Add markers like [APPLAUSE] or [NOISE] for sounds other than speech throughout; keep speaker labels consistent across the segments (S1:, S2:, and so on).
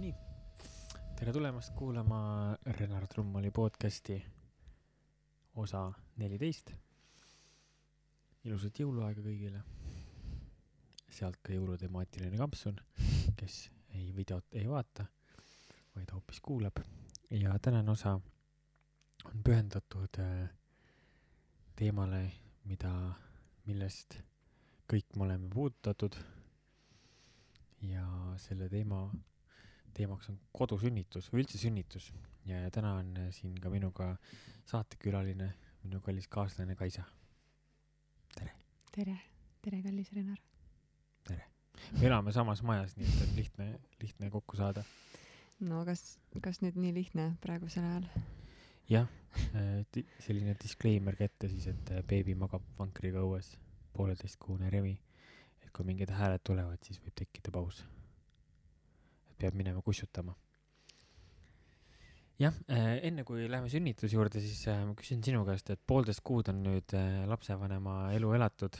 S1: nii, tere tulemast kuulama Renar Trummali podcasti osa neliteist. ilusat jõuluaega kõigile. sealt ka jõulutemaatiline kampsun, kes ei videot ei vaata, vaid hoopis kuulab. ja tänane osa on pühendatud äh, teemale, mida, millest kõik me oleme puudutatud. ja selle teema teemaks on kodusünnitus või üldse sünnitus ja täna on äh, siin ka minuga saatekülaline, minu kallis kaaslane Kaisa. tere.
S2: tere, tere, kallis Renar.
S1: tere. me elame samas majas, nii et on lihtne, lihtne kokku saada.
S2: no kas, kas nüüd nii lihtne praegusel ajal?
S1: jah, äh, selline disclaimer ka ette siis, et äh, beebi magab vankriga õues, pooleteistkuune Remi. et kui mingid hääled tulevad, siis võib tekkida paus peab minema kussutama. jah, äh, enne kui läheme sünnituse juurde, siis äh, ma küsin sinu käest, et poolteist kuud on nüüd äh, lapsevanema elu elatud.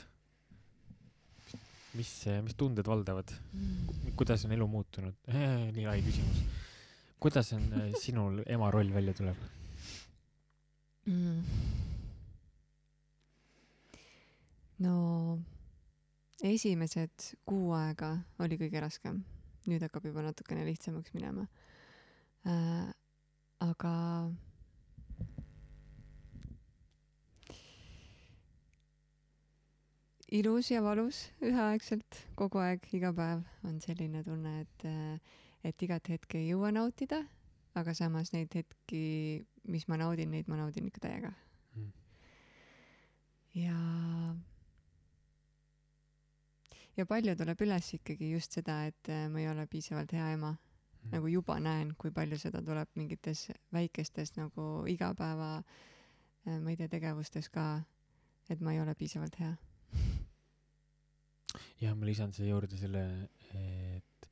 S1: mis, mis tunded valdavad kuidas on elu muutunud? [LAUGHS] nii lai küsimus. kuidas on [LAUGHS] sinul ema roll välja tuleb
S2: mm.? no esimesed kuu aega oli kõige raskem nüüd hakkab juba natukene lihtsamaks minema äh,. aga ilus ja valus üheaegselt, kogu aeg, iga päev on selline tunne, et, et igat hetke ei jõua nautida, aga samas neid hetki, mis ma naudin, neid ma naudin ikka täiega mm.. ja ja palju tuleb üles ikkagi just seda, et äh, ma ei ole piisavalt hea ema. Mm.. nagu juba näen, kui palju seda tuleb mingites väikestes nagu igapäeva, äh, ma ei tea, tegevustes ka, et ma ei ole piisavalt hea. [LAUGHS]
S1: jah, ma lisan siia juurde selle, et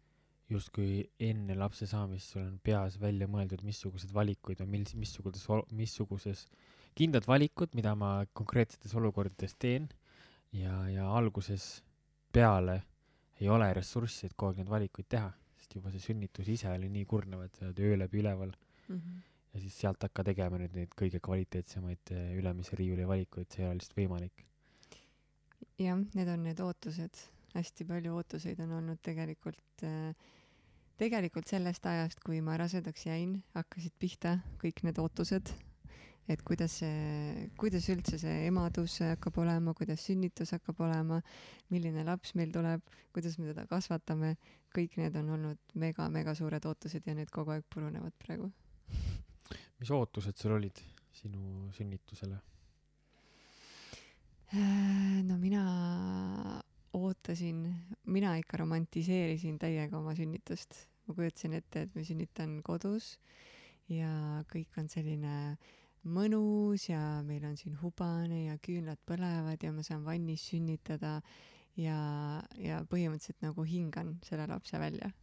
S1: justkui enne lapse saamist sul on peas välja mõeldud, missugused valikuid või mil-, missuguses, missuguses kindlad valikud, mida ma konkreetsetes olukordades teen. Ja, ja alguses peale ei ole ressurssi, et kogu aeg neid valikuid teha, sest juba see sünnitus ise oli nii kurnav, et sa oled öö läbi üleval mm. -hmm. ja siis sealt hakka tegema nüüd neid kõige kvaliteetsemaid eh, ülemise riiuli valikuid, see ei ole lihtsalt võimalik.
S2: jah, need on need ootused, hästi palju ootuseid on olnud tegelikult äh, tegelikult sellest ajast, kui ma rasedaks jäin, hakkasid pihta kõik need ootused et kuidas see, kuidas üldse see emadus hakkab olema, kuidas sünnitus hakkab olema, milline laps meil tuleb, kuidas me teda kasvatame, kõik need on olnud mega-mega suured ootused ja need kogu aeg purunevad praegu.
S1: mis ootused sul olid sinu sünnitusele?
S2: Äh, no mina ootasin, mina ikka romantiseerisin täiega oma sünnitust. ma kujutasin ette, et ma sünnitan kodus ja kõik on selline mõnus ja meil on siin hubane ja küünlad põlevad ja ma saan vannis sünnitada ja, ja põhimõtteliselt nagu hingan selle lapse välja. [LAUGHS]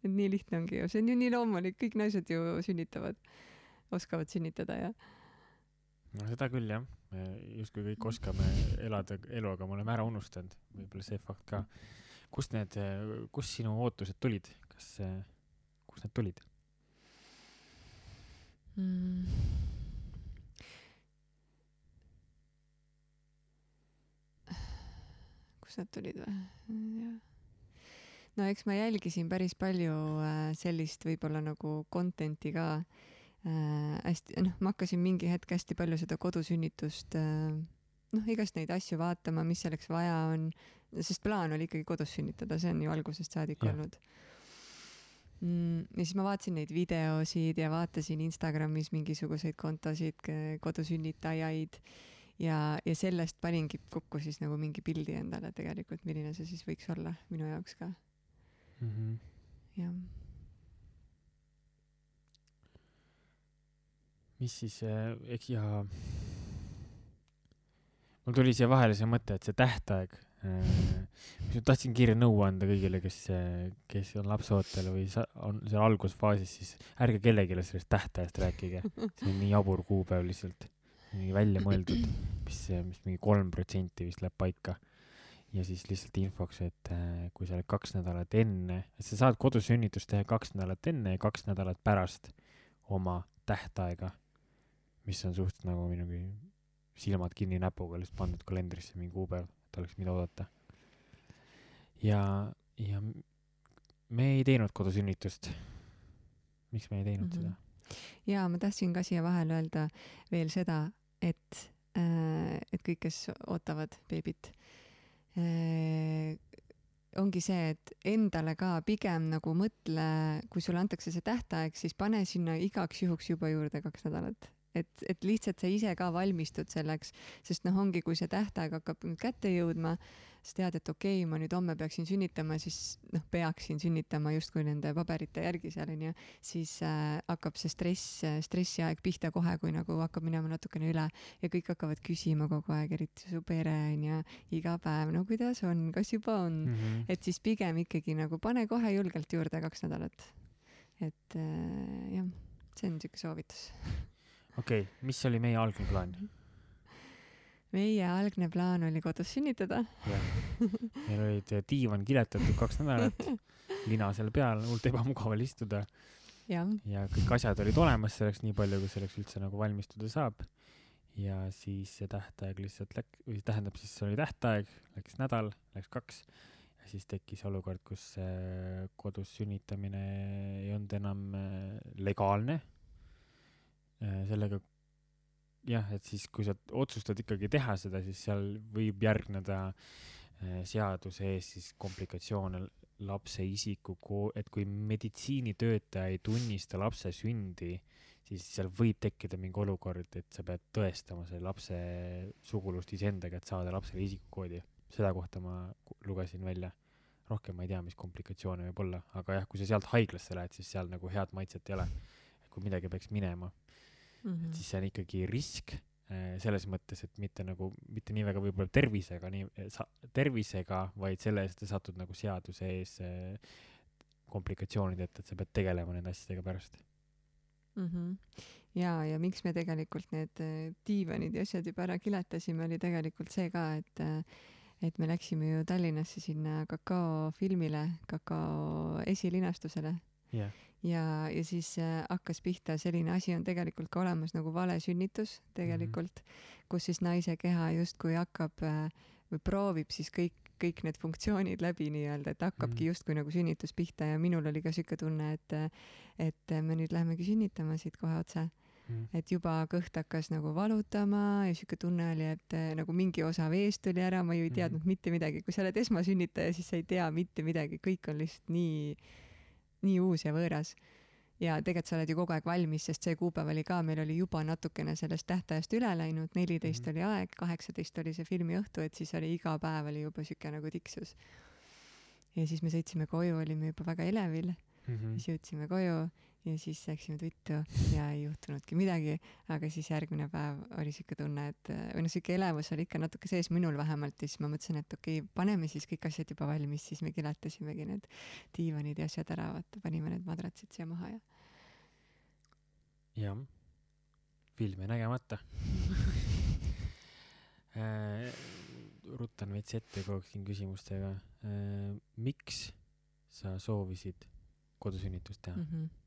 S2: Et nii lihtne ongi ju, see on ju nii loomulik, kõik naised ju sünnitavad, oskavad sünnitada ja.
S1: no seda küll jah, me justkui kõik oskame elada elu, aga me oleme ära unustanud, võib-olla see fakt ka. kust need, kust sinu ootused tulid, kas, kust need tulid? Mm.?
S2: kust nad tulid või? no eks ma jälgisin päris palju äh, sellist võib-olla nagu content'i ka äh,. hästi, noh, ma hakkasin mingi hetk hästi palju seda kodusünnitust äh, noh, igast neid asju vaatama, mis selleks vaja on, sest plaan oli ikkagi kodus sünnitada, see on ju algusest saadik ja. olnud. Ja siis ma vaatasin neid videosid ja vaatasin Instagramis mingisuguseid kontosid, kodusünnitajaid ja, ja sellest paningi kokku siis nagu mingi pildi endale tegelikult, milline see siis võiks olla minu jaoks ka mm. -hmm. jah.
S1: mis siis, äh, eks ja mul tuli siia vahele see mõte, et see tähtaeg Äh, ma tahtsin kiire nõu anda kõigile, kes, kes on lapseootel või sa, on seal algusfaasis, siis ärge kellelegi sellest tähtajast rääkige. see on nii jabur kuupäev lihtsalt, nii välja mõeldud, mis, mis mingi kolm protsenti vist läheb paika. ja siis lihtsalt infoks, et äh, kui sa oled kaks nädalat enne, et sa saad kodusünnitust teha kaks nädalat enne ja kaks nädalat pärast oma tähtaega, mis on suht nagu mingi silmad kinni näpuga lihtsalt pandud kalendrisse mingi kuupäev, et oleks mida oodata. ja, ja me ei teinud kodusünnitust. miks me ei teinud mm -hmm. seda?
S2: jaa, ma tahtsin ka siia vahele öelda veel seda, et, äh, et kõik, kes ootavad beebit, Äh, ongi see, et endale ka pigem nagu mõtle, kui sulle antakse see tähtaeg, siis pane sinna igaks juhuks juba juurde kaks nädalat et, et lihtsalt sa ise ka valmistud selleks, sest noh, ongi, kui see tähtaeg hakkab nüüd kätte jõudma, sa tead, et okei okay,, ma nüüd homme peaksin sünnitama, siis noh, peaksin sünnitama justkui nende paberite järgi seal onju, siis äh, hakkab see stress, stressiaeg pihta kohe, kui nagu hakkab minema natukene üle. Ja kõik hakkavad küsima kogu aeg, eriti su pere onju, iga päev, no kuidas on, kas juba on? Mm, -hmm. et siis pigem ikkagi nagu pane kohe julgelt juurde kaks nädalat. et äh, jah, see on siuke soovitus [LAUGHS]
S1: okei okay,, mis oli meie algne plaan?
S2: meie algne plaan oli kodus sünnitada.
S1: meil olid eh, diivan kiletatud kaks nädalat, lina seal peal, hullult ebamugav oli istuda. ja kõik asjad olid olemas selleks nii palju, kui selleks üldse nagu valmistuda saab. ja siis see tähtaeg lihtsalt läks, või tähendab siis oli tähtaeg, läks nädal, läks kaks ja siis tekkis olukord, kus kodus sünnitamine ei olnud enam eh, legaalne sellega jah, et siis, kui sa otsustad ikkagi teha seda, siis seal võib järgneda äh, seaduse ees siis komplikatsioone lapse isiku et kui meditsiinitöötaja ei tunnista lapse sündi, siis seal võib tekkida mingi olukord, et sa pead tõestama selle lapse sugulust iseendaga, et saada lapsele isikukoodi. seda kohta ma lugesin välja. rohkem ma ei tea, mis komplikatsioone võib olla, aga jah, kui sa sealt haiglasse lähed, siis seal nagu head maitset ei ole. kui midagi peaks minema mm, -hmm. et siis see on ikkagi risk äh, selles mõttes, et mitte nagu, mitte nii väga võib-olla tervisega, nii äh, sa, tervisega, vaid selle eest, et sa satud nagu seaduse ees äh, komplikatsioonid ette, et sa pead tegelema nende asjadega pärast
S2: mm. -hmm. ja, ja miks me tegelikult need diivanid ja asjad juba ära kiletasime, oli tegelikult see ka, et et me läksime ju Tallinnasse sinna kakaofilmile, kakao esilinastusele
S1: yeah
S2: ja, ja siis äh, hakkas pihta selline asi on tegelikult ka olemas nagu valesünnitus tegelikult mm, -hmm. kus siis naise keha justkui hakkab äh, või proovib siis kõik, kõik need funktsioonid läbi nii-öelda, et hakkabki mm justkui nagu sünnitus pihta ja minul oli ka siuke tunne, et, et me nüüd lähemegi sünnitama siit kohe otse mm. et juba kõht hakkas nagu valutama ja siuke tunne oli, et äh, nagu mingi osa veest tuli ära, ma ju ei teadnud mm mitte midagi, kui sa oled esmasünnitaja, siis sa ei tea mitte midagi, kõik on lihtsalt nii nii uus ja võõras. ja tegelikult sa oled ju kogu aeg valmis, sest see kuupäev oli ka, meil oli juba natukene sellest tähtajast üle läinud, neliteist mm -hmm. oli aeg, kaheksateist oli see filmiõhtu, et siis oli iga päev oli juba siuke nagu tiksus. ja siis me sõitsime koju, olime juba väga elevil mm, -hmm. siis jõudsime koju ja siis läksime tuttu ja ei juhtunudki midagi, aga siis järgmine päev oli siuke tunne, et või noh, siuke elevus oli ikka natuke sees minul vähemalt ja siis ma mõtlesin, et okei okay,, paneme siis kõik asjad juba valmis, siis me kiletasimegi need diivanid ja asjad ära, vaata, panime need madratsid siia maha ja.
S1: jah, film jäi nägemata [LAUGHS] äh, ruttan veits ette siin küsimustega äh,. miks sa soovisid kodusünnitust teha mm? -hmm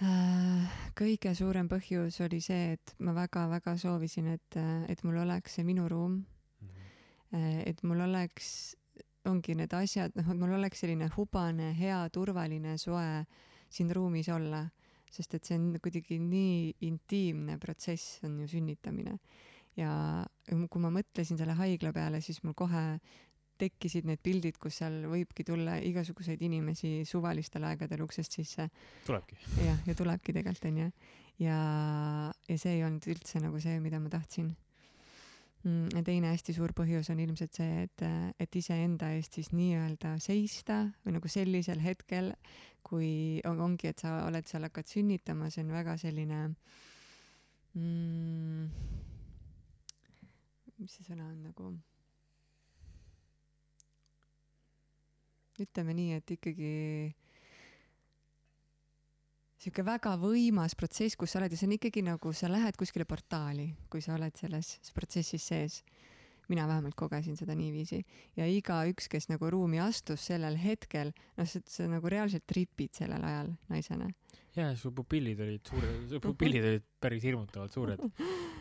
S2: kõige suurem põhjus oli see, et ma väga-väga soovisin, et, et mul oleks see minu ruum mm. -hmm. et mul oleks, ongi need asjad, noh, et mul oleks selline hubane, hea, turvaline, soe siin ruumis olla, sest et see on kuidagi nii intiimne protsess on ju sünnitamine. ja kui ma mõtlesin selle haigla peale, siis mul kohe tekkisid need pildid, kus seal võibki tulla igasuguseid inimesi suvalistel aegadel uksest sisse.
S1: tulebki.
S2: jah, ja tulebki tegelikult onju. ja, ja see ei olnud üldse nagu see, mida ma tahtsin mm,. teine hästi suur põhjus on ilmselt see, et, et iseenda eest siis nii-öelda seista või nagu sellisel hetkel, kui on, ongi, et sa oled seal, hakkad sünnitama, see on väga selline mm, mis see sõna on nagu ütleme nii, et ikkagi sihuke väga võimas protsess, kus sa oled ja see on ikkagi nagu sa lähed kuskile portaali, kui sa oled selles protsessis sees. mina vähemalt kogesin seda niiviisi ja igaüks, kes nagu ruumi astus sellel hetkel, noh, sa, nagu reaalselt tripid sellel ajal naisena.
S1: jaa, su pupillid olid suured, su pupillid olid päris hirmutavalt suured.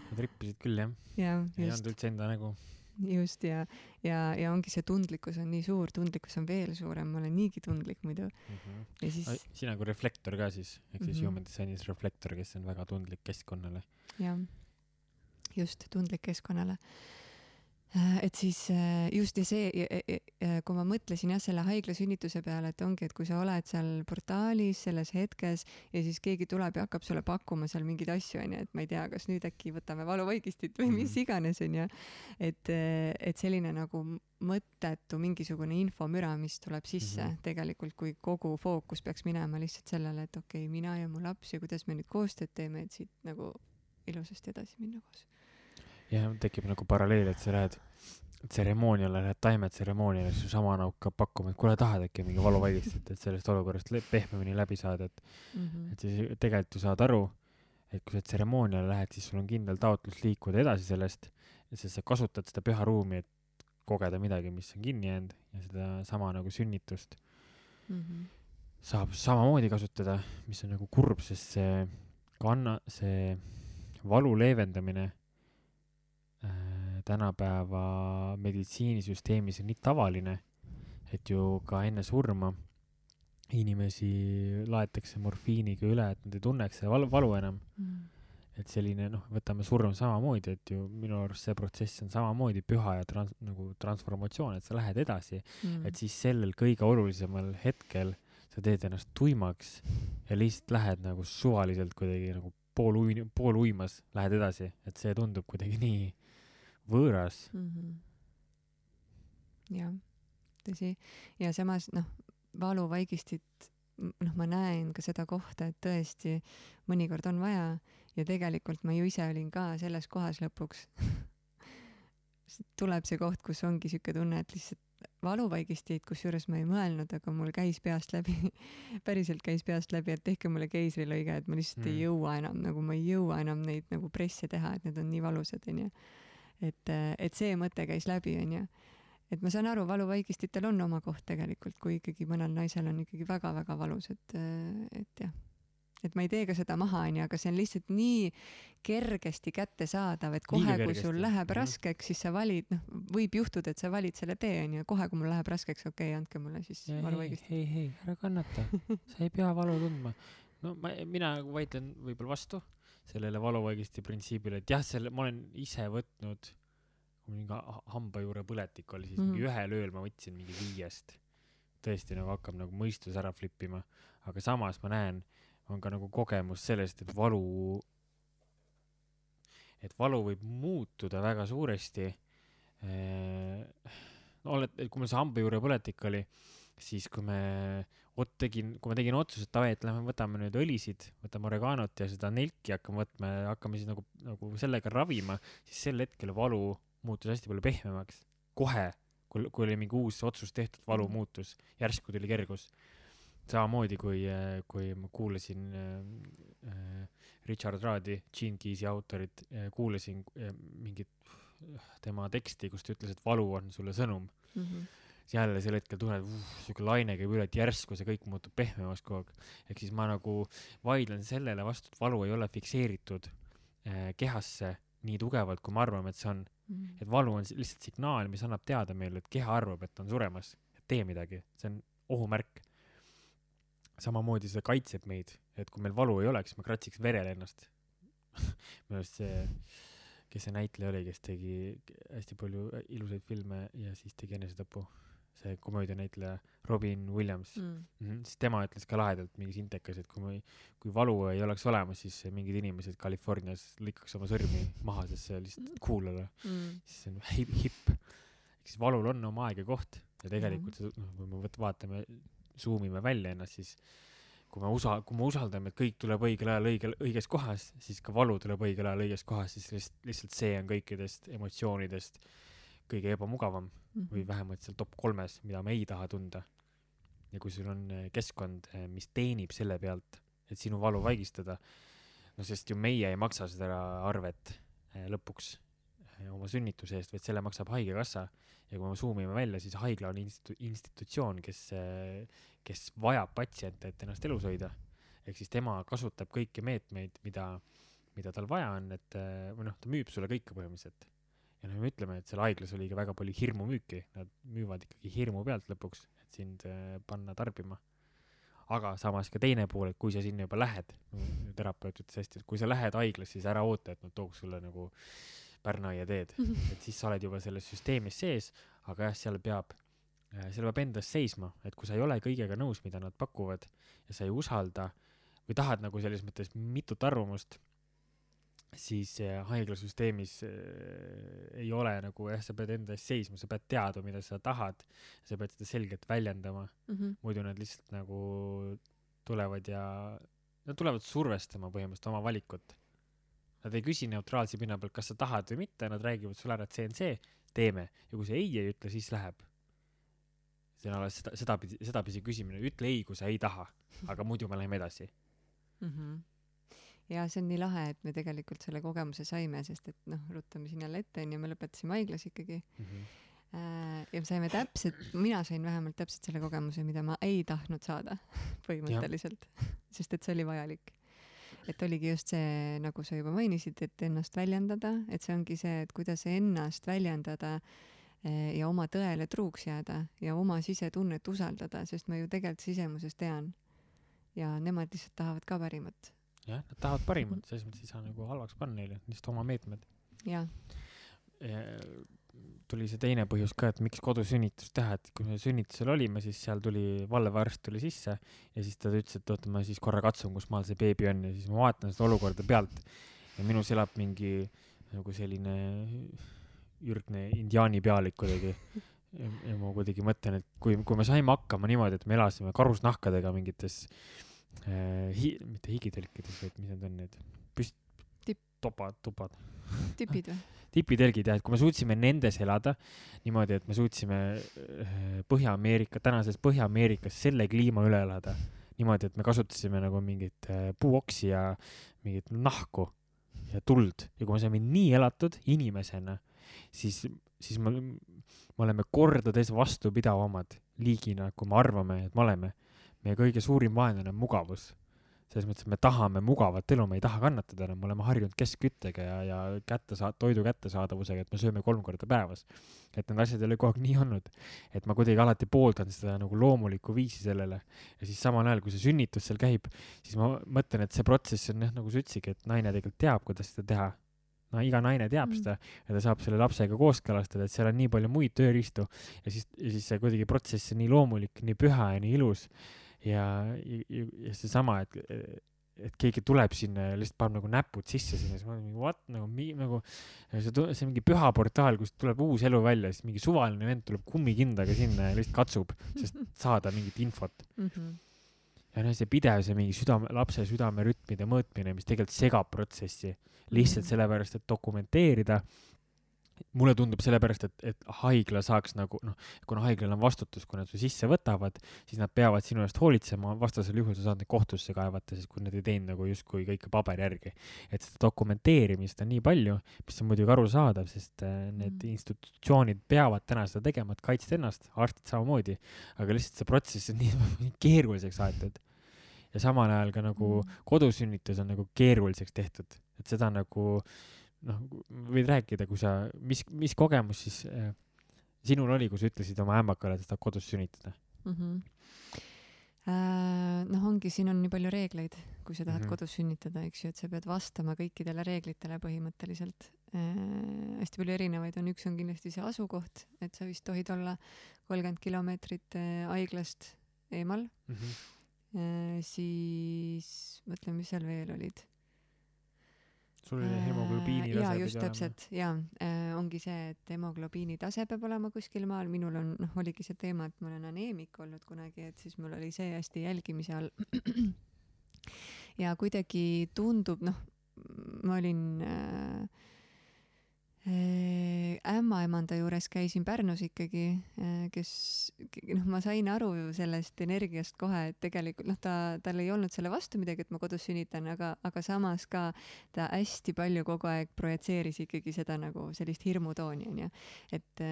S1: Nad rippisid küll jah.
S2: jah,
S1: ei olnud üldse enda nägu.
S2: Just ja, ja, ja ongi see tundlikkus on nii suur, tundlikkus on veel suurem, ma olen niigi tundlik muidu
S1: mm. -hmm.
S2: ja siis
S1: sina kui reflektor ka siis, ehk siis
S2: Mhm.
S1: human design'is reflektor, kes on väga tundlik keskkonnale.
S2: jah, just tundlik keskkonnale. Et siis äh, just ja see, kui ma mõtlesin jah selle haigla sünnituse peale, et ongi, et kui sa oled seal portaalis selles hetkes ja siis keegi tuleb ja hakkab sulle pakkuma seal mingeid asju onju, et ma ei tea, kas nüüd äkki võtame valuvaigistit või mis
S1: Mhm.
S2: iganes onju. et, et selline nagu mõttetu mingisugune infomüra, mis tuleb sisse mm. -hmm. tegelikult, kui kogu fookus peaks minema lihtsalt sellele, et okei okay,, mina ja mu laps ja kuidas me nüüd koostööd teeme, et siit nagu ilusasti edasi minna koos.
S1: Ja tekib nagu paralleel, et sa lähed tseremooniale, lähed taimetseremooniale, siis su šamaan hakkab pakkuma, et kuule, tahad äkki mingi valuvaigistit, et sellest olukorrast pehmemini läbi saada, et
S2: Mm -hmm.
S1: et siis tegelikult ju saad aru, et kui sa tseremooniale lähed, siis sul on kindel taotlus liikuda edasi sellest, sest sa kasutad seda püha ruumi, et kogeda midagi, mis on kinni jäänud ja sedasama nagu sünnitust
S2: Mm -hmm.
S1: saab samamoodi kasutada, mis on nagu kurb, sest see kanna, see valu leevendamine tänapäeva meditsiinisüsteemis on nii tavaline, et ju ka enne surma inimesi laetakse morfiiniga üle, et nad ei tunneks seda valu, valu enam.
S2: Mm.
S1: et selline noh, võtame surm samamoodi, et ju minu arust see protsess on samamoodi püha ja trans-, nagu transformatsioon, et sa lähed edasi
S2: Mm.
S1: et siis sellel kõige olulisemal hetkel sa teed ennast tuimaks ja lihtsalt lähed nagu suvaliselt kuidagi nagu pooluin-, pooluimas lähed edasi, et see tundub kuidagi nii võõras.
S2: mm. -hmm. jah, tõsi. ja samas noh, valuvaigistit, noh, ma näen ka seda kohta, et tõesti mõnikord on vaja ja tegelikult ma ju ise olin ka selles kohas lõpuks [LAUGHS] tuleb see koht, kus ongi siuke tunne, et lihtsalt valuvaigisteid, kusjuures ma ei mõelnud, aga mul käis peast läbi [LAUGHS] päriselt käis peast läbi, et tehke mulle keisrilõige, et ma lihtsalt mm. ei jõua enam, nagu ma ei jõua enam neid nagu presse teha, et need on nii valusad, onju. Et, et see mõte käis läbi, onju. et ma saan aru, valuvaigistitel on oma koht tegelikult, kui ikkagi mõnel naisel on ikkagi väga-väga valus, et, et jah et ma ei tee ka seda maha, onju, aga see on lihtsalt nii kergesti kättesaadav, et kohe, kui sul läheb raskeks, siis sa valid, noh, võib juhtuda, et sa valid selle tee, onju, kohe, kui mul läheb raskeks, okei okay,, andke mulle siis
S1: ei,
S2: valuvaigistit.
S1: ei, ei, ära kannata, sa ei pea valu tundma. no ma, mina nagu vaidlen võib-olla vastu sellele valuvaigisti printsiibile, et jah, selle ma olen ise võtnud, kui mingi ha- hambajuure põletik oli, siis
S2: Mhm.
S1: mingi ühel ööl ma võtsin mingi viiest. tõesti nagu hakkab nagu mõistus ära flipima, aga samas ma näen, on ka nagu kogemus sellest, et valu, et valu võib muutuda väga suuresti. no oled, kui mul see hambajuure põletik oli, siis kui me ot- tegin, kui ma tegin otsuse, et davai, et lähme võtame nüüd õlisid, võtame oreganot ja seda nelki hakkame võtma ja hakkame siis nagu, nagu sellega ravima, siis sel hetkel valu muutus hästi palju pehmemaks. kohe, kui, kui oli mingi uus otsus tehtud, valu
S2: Mhm.
S1: muutus, järsku tuli kergus. samamoodi kui, kui ma kuulasin äh, äh, Richard Radi, Gene Keysi autorit, kuulasin äh, mingit äh, tema teksti, kus ta ütles, et valu on sulle sõnum
S2: Mhm.
S1: siis jälle sel hetkel tunned uh,, siuke laine käib üle, et järsku see kõik muutub pehmemaks kogu aeg. ehk siis ma nagu vaidlen sellele vastu, et valu ei ole fikseeritud äh, kehasse nii tugevalt, kui me arvame, et see on.
S2: Mhm.
S1: et valu on lihtsalt signaal, mis annab teada meile, et keha arvab, et on suremas, tee midagi, see on ohumärk. samamoodi see kaitseb meid, et kui meil valu ei oleks, me kratsiks verel ennast. [LAUGHS] minu arust see, kes see näitleja oli, kes tegi hästi palju ilusaid filme ja siis tegi enesetapu, see komöödianäitleja Robin Williams mm..
S2: Mm.
S1: Mm -hmm. siis tema ütles ka lahedalt mingis intekas, et kui me, kui valu ei oleks olemas, siis mingid inimesed Californias lõikaks oma sõrmi maha, sest see lihtsalt cool olla.
S2: Mm.
S1: siis see on hip, hip. ehk siis valul on oma aeg ja koht ja tegelikult see, noh, kui me vaatame, zoom ime välja ennast, siis kui me usa-, kui me usaldame, et kõik tuleb õigel ajal õigel, õiges kohas, siis ka valu tuleb õigel ajal õiges kohas, siis lihtsalt, lihtsalt see on kõikidest emotsioonidest kõige ebamugavam või
S2: Mhm.
S1: vähemalt seal top kolmes, mida me ei taha tunda. ja kui sul on eh, keskkond, mis teenib selle pealt, et sinu valu vaigistada, no sest ju meie ei maksa seda arvet eh, lõpuks. oma sünnituse eest, vaid selle maksab Haigekassa ja kui me zoom ime välja, siis haigla on institu-, institutsioon, kes, kes vajab patsiente, et ennast elus hoida. ehk siis tema kasutab kõiki meetmeid, mida, mida tal vaja on, et või noh, ta müüb sulle kõike põhimõtteliselt. Ja noh, me ütleme, et seal haiglas oli ka väga palju hirmumüüki, nad müüvad ikkagi hirmu pealt lõpuks, et sind eh, panna tarbima. aga samas ka teine pool, et kui sa sinna juba lähed, terapeut ütles hästi, et kui sa lähed haiglasse, siis ära oota, et nad tooks sulle nagu pärnaia teed, [LAUGHS] et siis sa oled juba selles süsteemis sees, aga jah, seal peab, seal peab endas seisma, et kui sa ei ole kõigega nõus, mida nad pakuvad ja sa ei usalda või tahad nagu selles mõttes mitut arvamust, siis eh, haiglasüsteemis eh, ei ole nagu jah, sa pead enda eest seisma, sa pead teadma, mida sa tahad, sa pead seda selgelt väljendama,
S2: Mhm.
S1: muidu nad lihtsalt nagu tulevad ja nad tulevad survestama põhimõtteliselt oma valikut. Nad ei küsi neutraalse pinna pealt, kas sa tahad või mitte, nad räägivad sulle ära, et see on see, teeme ja kui sa ei ei ütle, siis läheb. see on alles seda, sedapidi, sedapidi küsimine, ütle ei, kui sa ei taha, aga muidu me läheme edasi.
S2: Mhm. Ja see on nii lahe, et me tegelikult selle kogemuse saime, sest et noh, ruttame siin jälle ette onju, me lõpetasime haiglas ikkagi äh, ja me saime täpselt, mina sain vähemalt täpselt selle kogemuse, mida ma ei tahtnud saada [LAUGHS] põhimõtteliselt, [LAUGHS] sest et see oli vajalik. et oligi just see, nagu sa juba mainisid, et ennast väljendada, et see ongi see, et kuidas ennast väljendada eh, ja oma tõele truuks jääda ja oma sisetunnet usaldada, sest ma ju tegelikult sisemuses tean. ja nemad lihtsalt tahavad ka parimat.
S1: jah, nad tahavad parimat, selles mõttes ei saa nagu halvaks panna neile, lihtsalt oma meetmed.
S2: jah,
S1: tuli see teine põhjus ka, et miks kodusünnitust teha, et kui me sünnitusel olime, siis seal tuli valvearst tuli sisse ja siis ta ütles, et oota, ma siis korra katsun, kus maal see beebi on ja siis ma vaatan seda olukorda pealt ja minus elab mingi nagu selline ürgne indiaani pealik kuidagi. ja ma kuidagi mõtlen, et kui, kui me saime hakkama niimoodi, et me elasime karusnahkadega mingites äh, hi-, mitte higitelkides, vaid mis need on need, püst- topad, tupad
S2: tipid või? [LAUGHS]
S1: tipitelgid jah, et kui me suutsime nendes elada niimoodi, et me suutsime äh, Põhja-Ameerika, tänases Põhja-Ameerikas selle kliima üle elada niimoodi, et me kasutasime nagu mingit äh, puuoksi ja mingit nahku ja tuld ja kui me saime nii elatud inimesena, siis, siis me, me oleme kordades vastupidavamad liigina, kui me arvame, et me oleme. Meie kõige suurim vaenlane on mugavus selles mõttes, et me tahame mugavat elu, me ei taha kannatada enam, me oleme harjunud keskküttega ja, ja kätte saa-, toidu kättesaadavusega, et me sööme kolm korda päevas. et need asjad ei ole kogu aeg nii olnud. et ma kuidagi alati pooldan seda nagu loomulikku viisi sellele. ja siis samal ajal, kui see sünnitus seal käib, siis ma mõtlen, et see protsess on jah, nagu sa ütlesidki, et naine tegelikult teab, kuidas seda teha. no iga naine teab
S2: Mm.
S1: seda ja ta saab selle lapsega kooskõlastada, et seal on nii palju muid tööriistu ja siis, ja siis see kuidagi protsess on nii loomulik, nii püha ja nii ilus ja, ja, ja, seesama, et, et keegi tuleb sinna ja lihtsalt paneb nagu näpud sisse sinna, siis ma olen mingi what nagu mi- nagu see, see on mingi püha portaal, kust tuleb uus elu välja, siis mingi suvaline vend tuleb kummikindaga sinna ja lihtsalt katsub, sest saada mingit infot.
S2: Mhm.
S1: ja noh, see pidev, see mingi südame, lapse südamerütmide mõõtmine, mis tegelikult segab protsessi lihtsalt
S2: Mhm.
S1: sellepärast, et dokumenteerida. Mulle tundub sellepärast, et, et haigla saaks nagu noh, kuna haiglal on vastutus, kui nad su sisse võtavad, siis nad peavad sinu eest hoolitsema, vastasel juhul sa saad neid kohtusse kaevata, sest kui nad ei teinud nagu justkui kõike paberi järgi. et seda dokumenteerimist on nii palju, mis on muidugi arusaadav, sest äh, need
S2: Mhm.
S1: institutsioonid peavad täna seda tegema, et kaitsta ennast, arstid samamoodi, aga lihtsalt see protsess on [LAUGHS] nii, keeruliseks aetud. ja samal ajal ka nagu
S2: Mhm.
S1: kodusünnitus on nagu keeruliseks tehtud, et seda nagu noh, võid rääkida, kui sa, mis, mis kogemus siis äh, sinul oli, kui sa ütlesid oma ämmakale, et sa tahad kodus sünnitada?
S2: Mhm. Äh, noh, ongi, siin on nii palju reegleid, kui sa tahad
S1: Mhm.
S2: kodus sünnitada, eks ju, et sa pead vastama kõikidele reeglitele põhimõtteliselt äh,. hästi palju erinevaid on, üks on kindlasti see asukoht, et sa vist tohid olla kolmkümmend kilomeetrit äh, haiglast eemal äh,, siis mõtle, mis seal veel olid.
S1: Sul oli hemoglobiini
S2: jaa,
S1: tase
S2: just
S1: pidi olema.
S2: täpselt, jaa äh,, ongi see, et hemoglobiini tase peab olema kuskil maal, minul on, noh, oligi see teema, et ma olen aneemik olnud kunagi, et siis mul oli see hästi jälgimise all. [CLEARS THROAT] ja kuidagi tundub, noh, ma olin äh, äh, ämmaemanda juures käisin Pärnus ikkagi, kes, noh, ma sain aru sellest energiast kohe, et tegelikult noh, ta, tal ei olnud selle vastu midagi, et ma kodus sünnitan, aga, aga samas ka ta hästi palju kogu aeg projitseeris ikkagi seda nagu sellist hirmutooni onju. et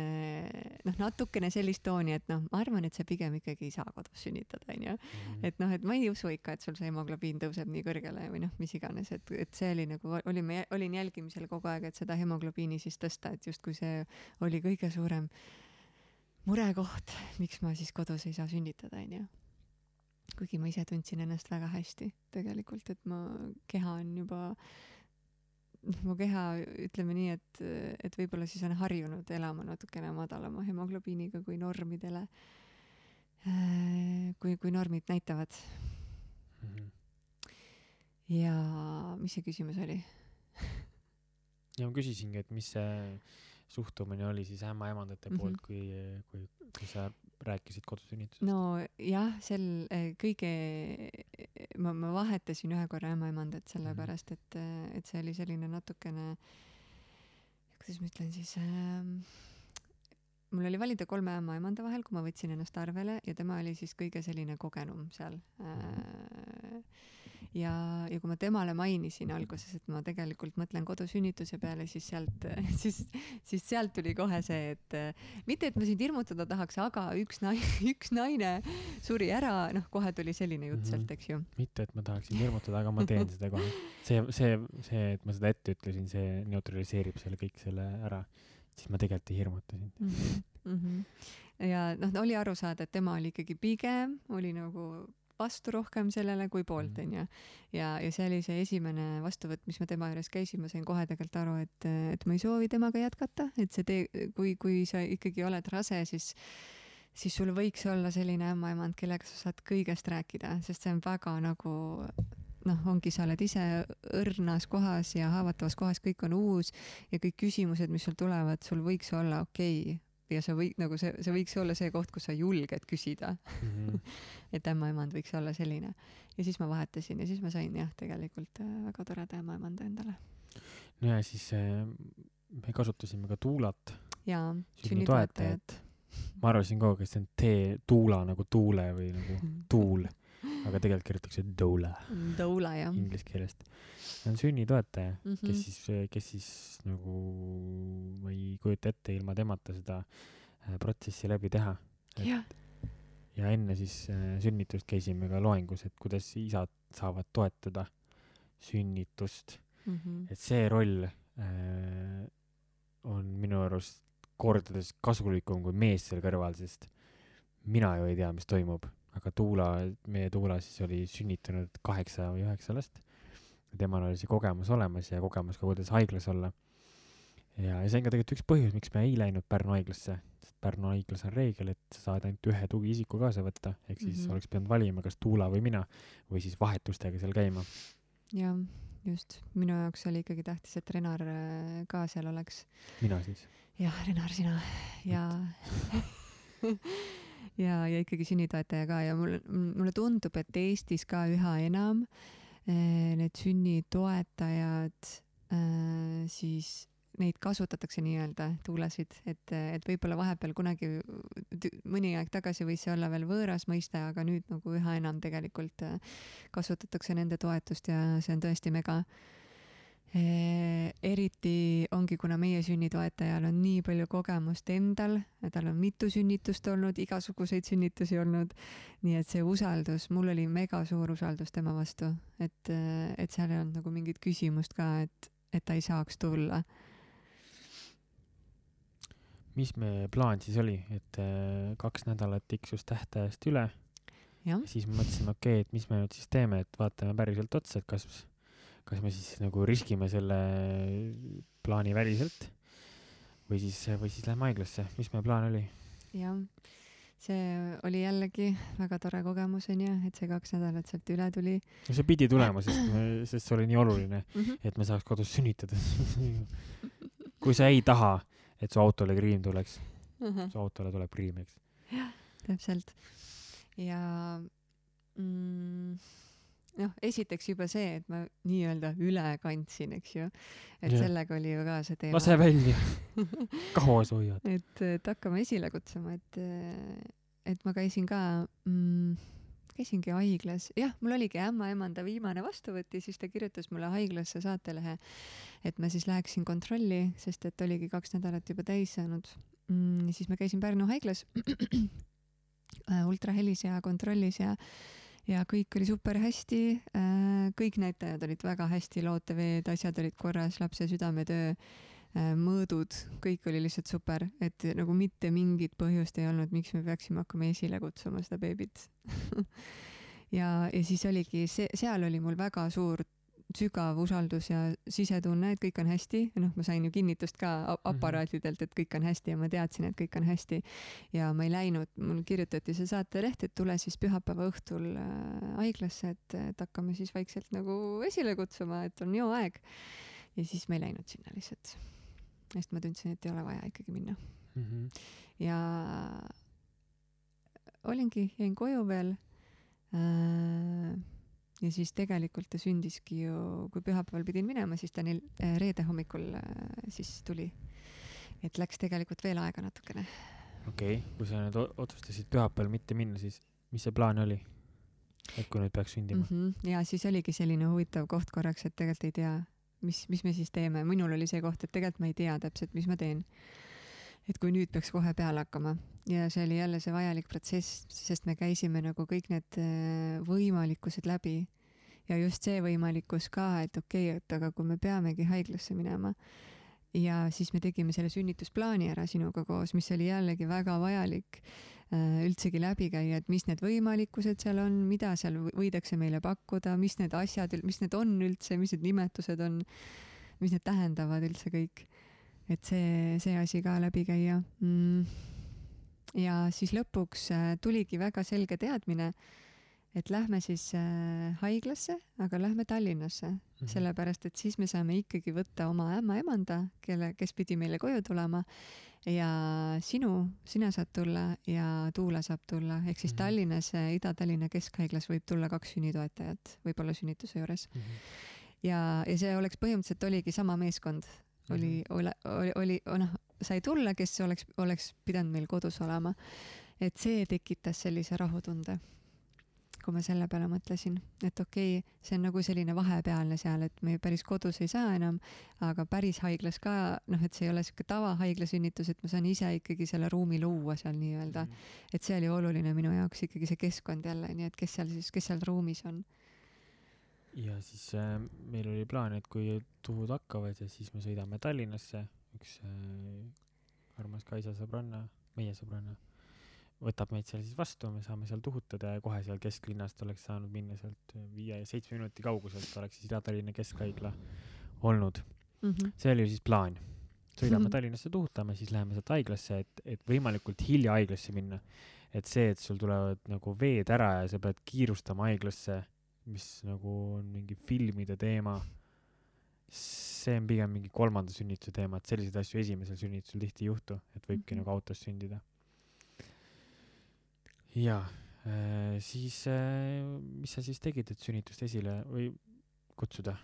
S2: noh, natukene sellist tooni, et noh, ma arvan, et sa pigem ikkagi ei saa kodus sünnitada onju. Mhm. et noh, et ma ei usu ikka, et sul see hemoglobiin tõuseb nii kõrgele või noh, mis iganes, et, et see oli nagu, olime, olin jälgimisel kogu aeg, et seda hemoglobiini siis tõsta, et justkui see oli kõige suurem murekoht, miks ma siis kodus ei saa sünnitada, onju. kuigi ma ise tundsin ennast väga hästi tegelikult, et ma, keha on juba, noh, mu keha, ütleme nii, et, et võib-olla siis on harjunud elama natukene madalama hemoglobiiniga kui normidele, kui, kui normid näitavad mm. -hmm. ja mis see küsimus oli [LAUGHS]
S1: ja ma küsisingi, et mis see suhtumine oli siis ämmaemandate poolt mm, -hmm. kui, kui, kui sa rääkisid kodusünnitusest?
S2: no jah, sel eh, kõige, ma, ma vahetasin ühe korra ämmaemandat sellepärast, et, et see oli selline natukene, kuidas ma ütlen siis äh,, mul oli valida kolme ämmaemanda vahel, kui ma võtsin ennast arvele ja tema oli siis kõige selline kogenum seal äh, ja, ja kui ma temale mainisin alguses, et ma tegelikult mõtlen kodusünnituse peale, siis sealt, [LAUGHS] siis, siis sealt tuli kohe see, et mitte, et ma sind hirmutada tahaks, aga üks naine, [LAUGHS] üks naine suri ära, noh, kohe tuli selline jutt mm -hmm. sealt, eks ju.
S1: mitte, et ma tahaksin hirmutada, aga ma teen seda kohe. see, see, see, et ma seda ette ütlesin, see neutraliseerib selle kõik selle ära. siis ma tegelikult ei hirmuta sind mm. -hmm.
S2: Mm -hmm. ja noh, oli aru saada, et tema oli ikkagi pigem, oli nagu vastu rohkem sellele kui poolt, mhm. onju. ja, ja see oli see esimene vastuvõtt, mis ma tema juures käisin, ma sain kohe tegelikult aru, et, et ma ei soovi temaga jätkata, et see tee, kui, kui sa ikkagi oled rase, siis siis sul võiks olla selline ämmaemand, kellega sa saad kõigest rääkida, sest see on väga nagu noh, ongi, sa oled ise õrnas kohas ja haavatavas kohas, kõik on uus ja kõik küsimused, mis sul tulevad, sul võiks olla okei okay, ja sa võid nagu see, see võiks olla see koht, kus sa julged küsida mm. -hmm. [LAUGHS] et ämmaemand võiks olla selline. ja siis ma vahetasin ja siis ma sain jah, tegelikult äh, väga toreda ämmaemanda endale.
S1: no ja siis äh, me kasutasime ka tuulat.
S2: jaa, sünnitoetajat.
S1: ma arvasin kogu aeg, et see on tee, tuula nagu tuule või nagu [LAUGHS] tuul aga tegelikult kirjutatakse doula.
S2: Doula, jah.
S1: Inglise keelest. see on sünnitoetaja mm, -hmm. kes siis, kes siis nagu, ma ei kujuta ette ilma temata seda äh, protsessi läbi teha.
S2: jah
S1: ja enne siis äh, sünnitust käisime ka loengus, et kuidas isad saavad toetada sünnitust mm. -hmm. et see roll äh, on minu arust kordades kasulikum kui mees seal kõrval, sest mina ju ei tea, mis toimub aga Tuula, meie Tuula siis oli sünnitanud kaheksa või üheksa last. temal oli see kogemus olemas ja kogemus ka, kuidas haiglas olla. ja, ja see on ka tegelikult üks põhjus, miks me ei läinud Pärnu haiglasse, sest Pärnu haiglas on reegel, et sa saad ainult ühe tugiisiku kaasa võtta, ehk siis mm -hmm. oleks pidanud valima, kas Tuula või mina või siis vahetustega seal käima.
S2: jah, just, minu jaoks oli ikkagi tähtis, et Renar äh, ka seal oleks.
S1: mina siis?
S2: jah, Renar, sina ja [LAUGHS] [LAUGHS] ja, ja ikkagi sünnitoetaja ka. Ja mulle, mulle tundub, et Eestis ka üha enam äh, need sünnitoetajad äh, siis neid kasutatakse nii-öelda tuulesid, et, et võib-olla vahepeal kunagi mõni aeg tagasi võis see olla veel võõras mõiste, aga nüüd nagu üha enam tegelikult äh, kasutatakse nende toetust ja see on tõesti mega eriti ongi, kuna meie sünnitoetajal on nii palju kogemust endal, tal on mitu sünnitust olnud, igasuguseid sünnitusi olnud, nii et see usaldus, mul oli mega suur usaldus tema vastu, et, et seal ei olnud nagu mingit küsimust ka, et, et ta ei saaks tulla.
S1: mis meie plaan siis oli, et kaks nädalat tiksus tähtajast üle. siis mõtlesime, okei okay,, et mis me nüüd siis teeme, et vaatame päriselt otsa, et kas kas me siis nagu riskime selle plaani väliselt või siis, või siis lähme haiglasse, mis meie plaan oli?
S2: jah, see oli jällegi väga tore kogemus onju, et see kaks nädalat sealt üle tuli.
S1: no see pidi tulema, sest, sest see oli nii oluline mm, -hmm. et me saaks kodus sünnitada [LAUGHS] kui sa ei taha, et su autole kriim tuleks uh, -huh. su autole tuleb kriim, eks.
S2: jah, täpselt. ja mm, noh, esiteks juba see, et ma nii-öelda üle kandsin, eks ju. et
S1: Jah.
S2: sellega oli ju ka see teema.
S1: lase välja. [LAUGHS] kaua sa hoiad?
S2: et, et hakkame esile kutsuma, et, et ma käisin ka mm,, käisingi haiglas, jah, mul oligi ämmaemanda viimane vastuvõtt ja siis ta kirjutas mulle haiglasse saatelehe, et ma siis läheksin kontrolli, sest et oligi kaks nädalat juba täis saanud mm,. siis ma käisin Pärnu haiglas [CLEARS THROAT] äh, ultrahelis ja kontrollis ja ja kõik oli super hästi äh,, kõik näitajad olid väga hästi, looteveed, asjad olid korras, lapse südametöö äh, mõõdud, kõik oli lihtsalt super, et nagu mitte mingit põhjust ei olnud, miks me peaksime hakkama esile kutsuma seda beebit. [LAUGHS] Ja, ja siis oligi see, seal oli mul väga suur sügav usaldus ja sisetunne, et kõik on hästi, noh, ma sain ju kinnitust ka a- aparaatidelt, et kõik on hästi ja ma teadsin, et kõik on hästi. ja ma ei läinud, mul kirjutati see saateleht, et tule siis pühapäeva õhtul äh, haiglasse, et, et hakkame siis vaikselt nagu esile kutsuma, et on ju aeg. ja siis ma ei läinud sinna lihtsalt. sest ma tundsin, et ei ole vaja ikkagi minna
S1: Mhm.
S2: ja olingi, jäin koju veel äh,. Ja siis tegelikult ta sündiski ju, kui pühapäeval pidin minema, siis ta neil äh, reede hommikul äh, siis tuli. et läks tegelikult veel aega natukene.
S1: okei okay., kui sa nüüd otsustasid pühapäeval mitte minna, siis mis see plaan oli? et kui nüüd peaks sündima
S2: mm. -hmm. ja siis oligi selline huvitav koht korraks, et tegelikult ei tea, mis, mis me siis teeme, minul oli see koht, et tegelikult ma ei tea täpselt, mis ma teen. Et kui nüüd peaks kohe peale hakkama. Ja see oli jälle see vajalik protsess, sest me käisime nagu kõik need äh, võimalikkused läbi. Ja just see võimalikkus ka, et okei okay,, et aga kui me peamegi haiglasse minema. Ja siis me tegime selle sünnitusplaani ära sinuga koos, mis oli jällegi väga vajalik äh, üldsegi läbi käia, et mis need võimalikkused seal on, mida seal võ- võidakse meile pakkuda, mis need asjad, mis need on üldse, mis need nimetused on, mis need tähendavad üldse kõik. Et see, see asi ka läbi käia mm.. ja siis lõpuks äh, tuligi väga selge teadmine, et lähme siis äh, haiglasse, aga lähme Tallinnasse mm., sellepärast et siis me saame ikkagi võtta oma ämmaemanda, kelle, kes pidi meile koju tulema ja sinu, sina saad tulla ja Tuula saab tulla, ehk siis
S1: Mhm.
S2: Tallinnas äh, Ida-Tallinna Keskhaiglas võib tulla kaks sünnitoetajat, võib-olla sünnituse juures
S1: Mhm.
S2: ja, ja see oleks põhimõtteliselt oligi sama meeskond, oli, oli, oli, oli, noh, sai tulla, kes oleks, oleks pidanud meil kodus olema. et see tekitas sellise rahutunde, kui ma selle peale mõtlesin, et okei okay,, see on nagu selline vahepealne seal, et me päris kodus ei saa enam, aga päris haiglas ka, noh, et see ei ole siuke tavahaigla sünnitus, et ma saan ise ikkagi selle ruumi luua seal nii-öelda,
S1: Mhm.
S2: et see oli oluline minu jaoks ikkagi see keskkond jälle, nii et kes seal siis, kes seal ruumis on.
S1: Ja siis äh, meil oli plaan, et kui tuhud hakkavad ja siis me sõidame Tallinnasse, üks äh, armas Kaisa sõbranna, meie sõbranna, võtab meid seal siis vastu, me saame seal tuhutada ja kohe seal kesklinnast oleks saanud minna sealt viie, seitsme minuti kauguselt oleks siis Ida-Tallinna Keskhaigla olnud.
S2: Mm -hmm.
S1: see oli siis plaan. sõidame
S2: Mhm. [LAUGHS]
S1: Tallinnasse tuhutama, siis läheme sealt haiglasse, et, et võimalikult hilja haiglasse minna. et see, et sul tulevad nagu veed ära ja sa pead kiirustama haiglasse, mis nagu on mingi filmide teema, see on pigem mingi kolmanda sünnituse teema, et selliseid asju esimesel sünnitusel tihti ei juhtu, et võibki
S2: Mhm.
S1: nagu autos sündida. jaa, siis äh, mis sa siis tegid, et sünnitust esile või kutsuda